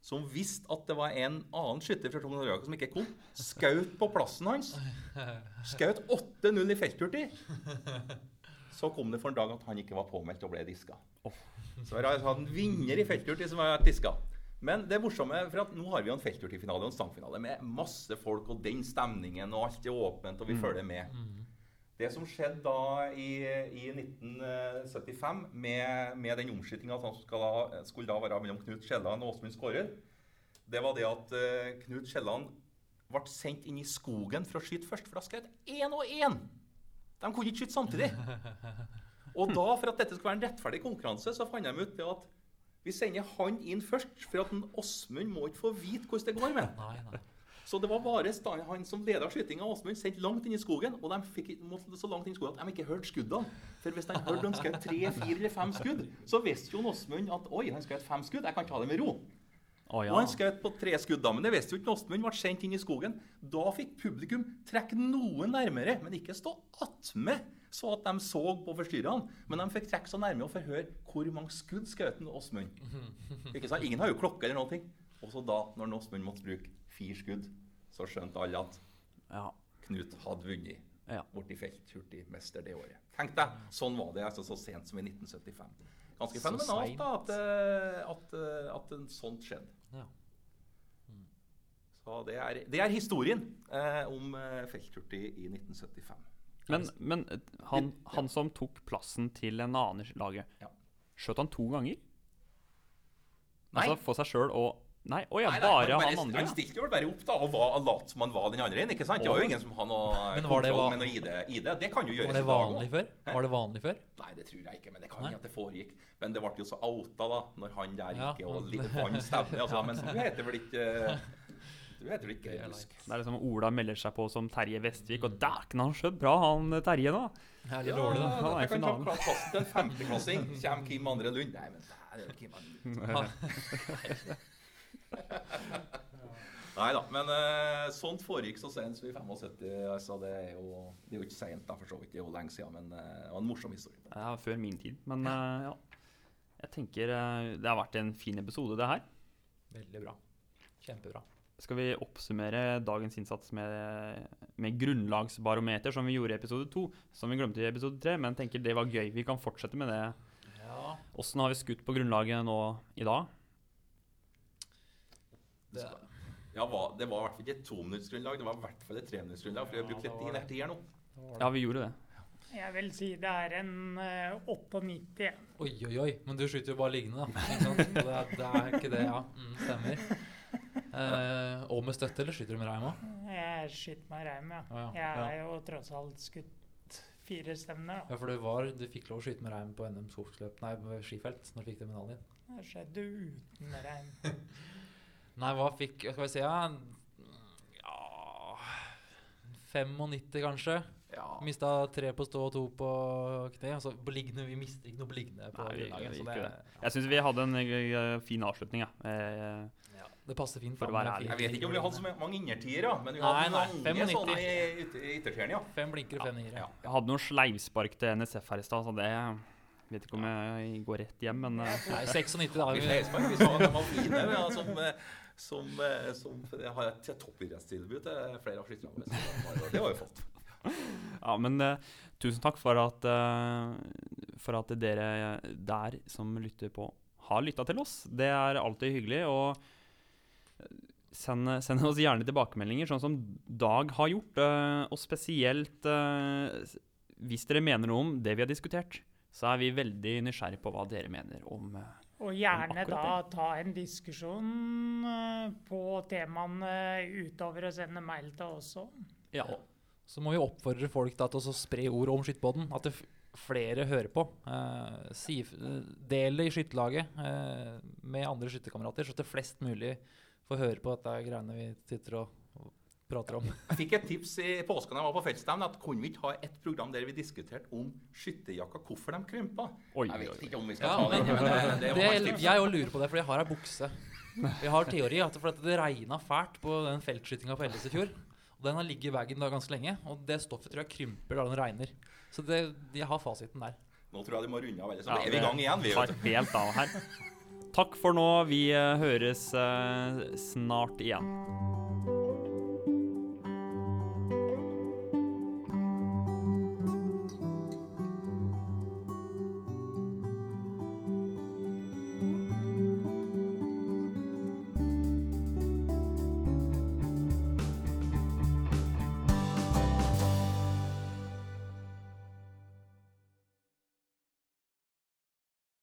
Som visste at det var en annen skytter fra Frogn og Døbak som ikke kom. Skaut på plassen hans. Skaut 8-0 i felthurtig. Så kom det for en dag at han ikke var påmeldt og ble diska. Så vi har hatt en vinner i felthurtig som har vært diska. Men det morsomme, for at nå har vi jo en feltturtifinale og en stangfinale med masse folk og den stemningen, og alt er åpent, og vi følger med. Det som skjedde da i, i 1975, med, med den omskytinga som skal da, skulle da være mellom Knut Skjelland og Åsmund Skårer, det var det at uh, Knut Skjelland ble sendt inn i skogen for å skyte først. For da skjøt én og én! De kunne ikke skyte samtidig. Og da, for at dette skulle være en rettferdig konkurranse, så fant de ut det at vi sender han inn først, for at Åsmund må ikke få vite hvordan det går med. Nei, nei. Så det var bare han som leda skytinga, Åsmund, sendt langt inn i skogen. Og de fikk måtte så langt inn i skogen at de ikke hørte skuddene. For hvis de hørte han skjøt tre, fire eller fem skudd, så visste jo Åsmund at oi, han skjøt fem skudd, jeg kan ta det med ro. Å ja. Og han skjøt på tre skudd, da, men det visste jo ikke Åsmund. Ble sendt inn i skogen. Da fikk publikum trekke noe nærmere, men ikke stå attmed, så at de så på forstyrrerne. Men de fikk trekke så nærme og få høre hvor mange skudd skjøt Åsmund. <laughs> Ikke sant? Ingen har jo klokke eller noen ting. Og så da, når Åsmund måtte bruke fire skudd, så skjønte alle at ja. Knut hadde vunnet. Ja. felt hurtigmester det året. Tenk deg, sånn var det altså så sent som i 1975. Ganske fenomenalt da, at, eh, at, eh, at sånt skjedde. Ja. Så det er, det er historien eh, om eh, felthurtig i 1975. Men, men eh, han, han som tok plassen til en annen i laget, Ja. skjøt han to ganger? Nei. Altså for seg sjøl og Nei, å ja, Nei, nei, bare han, han andre. han stilte jo bare opp da, og var, lot som han var den andre. ikke sant? Det var jo ingen som har noe Men var det kontroll med noe ID, ID. Det kan jo gjøres Var det vanlig før? Var det vanlig før? Nei, det tror jeg ikke, men det kan hende det foregikk. Men det ble jo så outa da, når han der Ja. gikk og litt vant stevne. Altså, men du heter vel ikke Du heter vel ikke Det er Det er liksom Ola melder seg på som Terje Vestvik, og dæken, han skjøt bra, han eh, Terje, nå. Ja, litt dårlig, da. Han er i jeg kan ta finalen. til en femteklassing. Kommer Kim Andre Lund? Nei, men det er jo Kim Andre Lund. <laughs> <laughs> Nei da, men uh, sånt foregikk så sent som i 75. Altså, det er jo det er jo ikke sent, da, for så vidt. Det er jo lenge siden, men uh, det var en morsom historie. Det er før min tid, men uh, ja. Jeg tenker det har vært en fin episode, det her. Veldig bra. Kjempebra. Skal vi oppsummere dagens innsats med, med grunnlagsbarometer, som vi gjorde i episode to, som vi glemte i episode tre, men tenker det var gøy. Vi kan fortsette med det. Ja, har vi skutt på grunnlaget nå i dag? Det, Ja, hva- Det var i hvert fall ikke et tominuttsgrunnlag, det var i hvert fall et treminuttsgrunnlag. For vi har brukt litt her nå. Ja, vi gjorde det. Jeg vil si det er en uh, 98. Oi, oi, oi. Men du skyter jo bare liggende, da. Det, er, det er ikke det, ja. Mm, stemmer. Uh, og med støtte, eller skyter du med reim òg? Jeg skyter med reim, ja. Ja, ja. Jeg er jo tross alt skutt fire stevner. da. Ja, for du, var, du fikk lov å skyte med reim på NM skogsløp, nei, skifelt, når du fikk den medaljen. Det skjedde uten reim. <laughs> Nei, hva fikk Skal vi se, ja Ja 95, kanskje. Ja. Mista tre på stå og to på kne. Altså på liggende, vi mister ikke noe på liggende på Nei, vi- grunnlaget. vi Så det, ja. Jeg syns vi hadde en eh, fin avslutning, ja. Eh, ja, det passer fint. For å være ærlig. Jeg vet ikke om vi hadde så mange innertiere, men vi Nei, hadde nei, mange sånne i yt- ja. Fem blinker og fem niere. Ja. jeg hadde noen sleivspark til NSF her i stad, så det Vet ikke om jeg går rett hjem, men uh. Nei, 96 dager Vi Vi, fleispark, vi så de var fine, ja, som, eh, som, eh, som jeg har et toppidrettstilbud til flere av skytterne våre. det var jo- fått flott. Ja, men uh, tusen takk for at, uh, for at dere der som lytter på, har lytta til oss. Det er alltid hyggelig. Og send, send oss gjerne tilbakemeldinger, sånn som Dag har gjort. og spesielt hvis dere mener noe om det vi har diskutert, så er vi veldig nysgjerrig på hva dere mener om eh, Og gjerne da ta en diskusjon eh, på temaene utover å sende mail til oss òg. Ja. så må vi oppfordre folk da til å spre ord om skytterpodden. At det flere hører på. Eh, si, del det i skytterlaget eh, med andre skytterkamerater, så at det flest mulig får høre på dette greiene vi sitter og og prater om. Jeg fikk et tips i påsken da jeg var på feltstevne, at kunne vi ikke ha et program der vi diskuterte om skytterjakka, hvorfor de krympa? Oi, Jeg vet ikke om vi skal Ja, ta det, men, men det, det det, tips. jeg òg lurer på det, for jeg har ei bukse. Jeg har teori at for at det regna fælt på den feltskytinga på Elles i fjor. Og Den har ligget i bagen ganske lenge, og det stoffet tror jeg krymper da den regner. Så det, jeg har fasiten der. Nå tror jeg de må runde av, ellers så Ja, er vi i gang igjen. Vi, tar helt av her. Takk for nå. Vi eh, høres eh, snart igjen.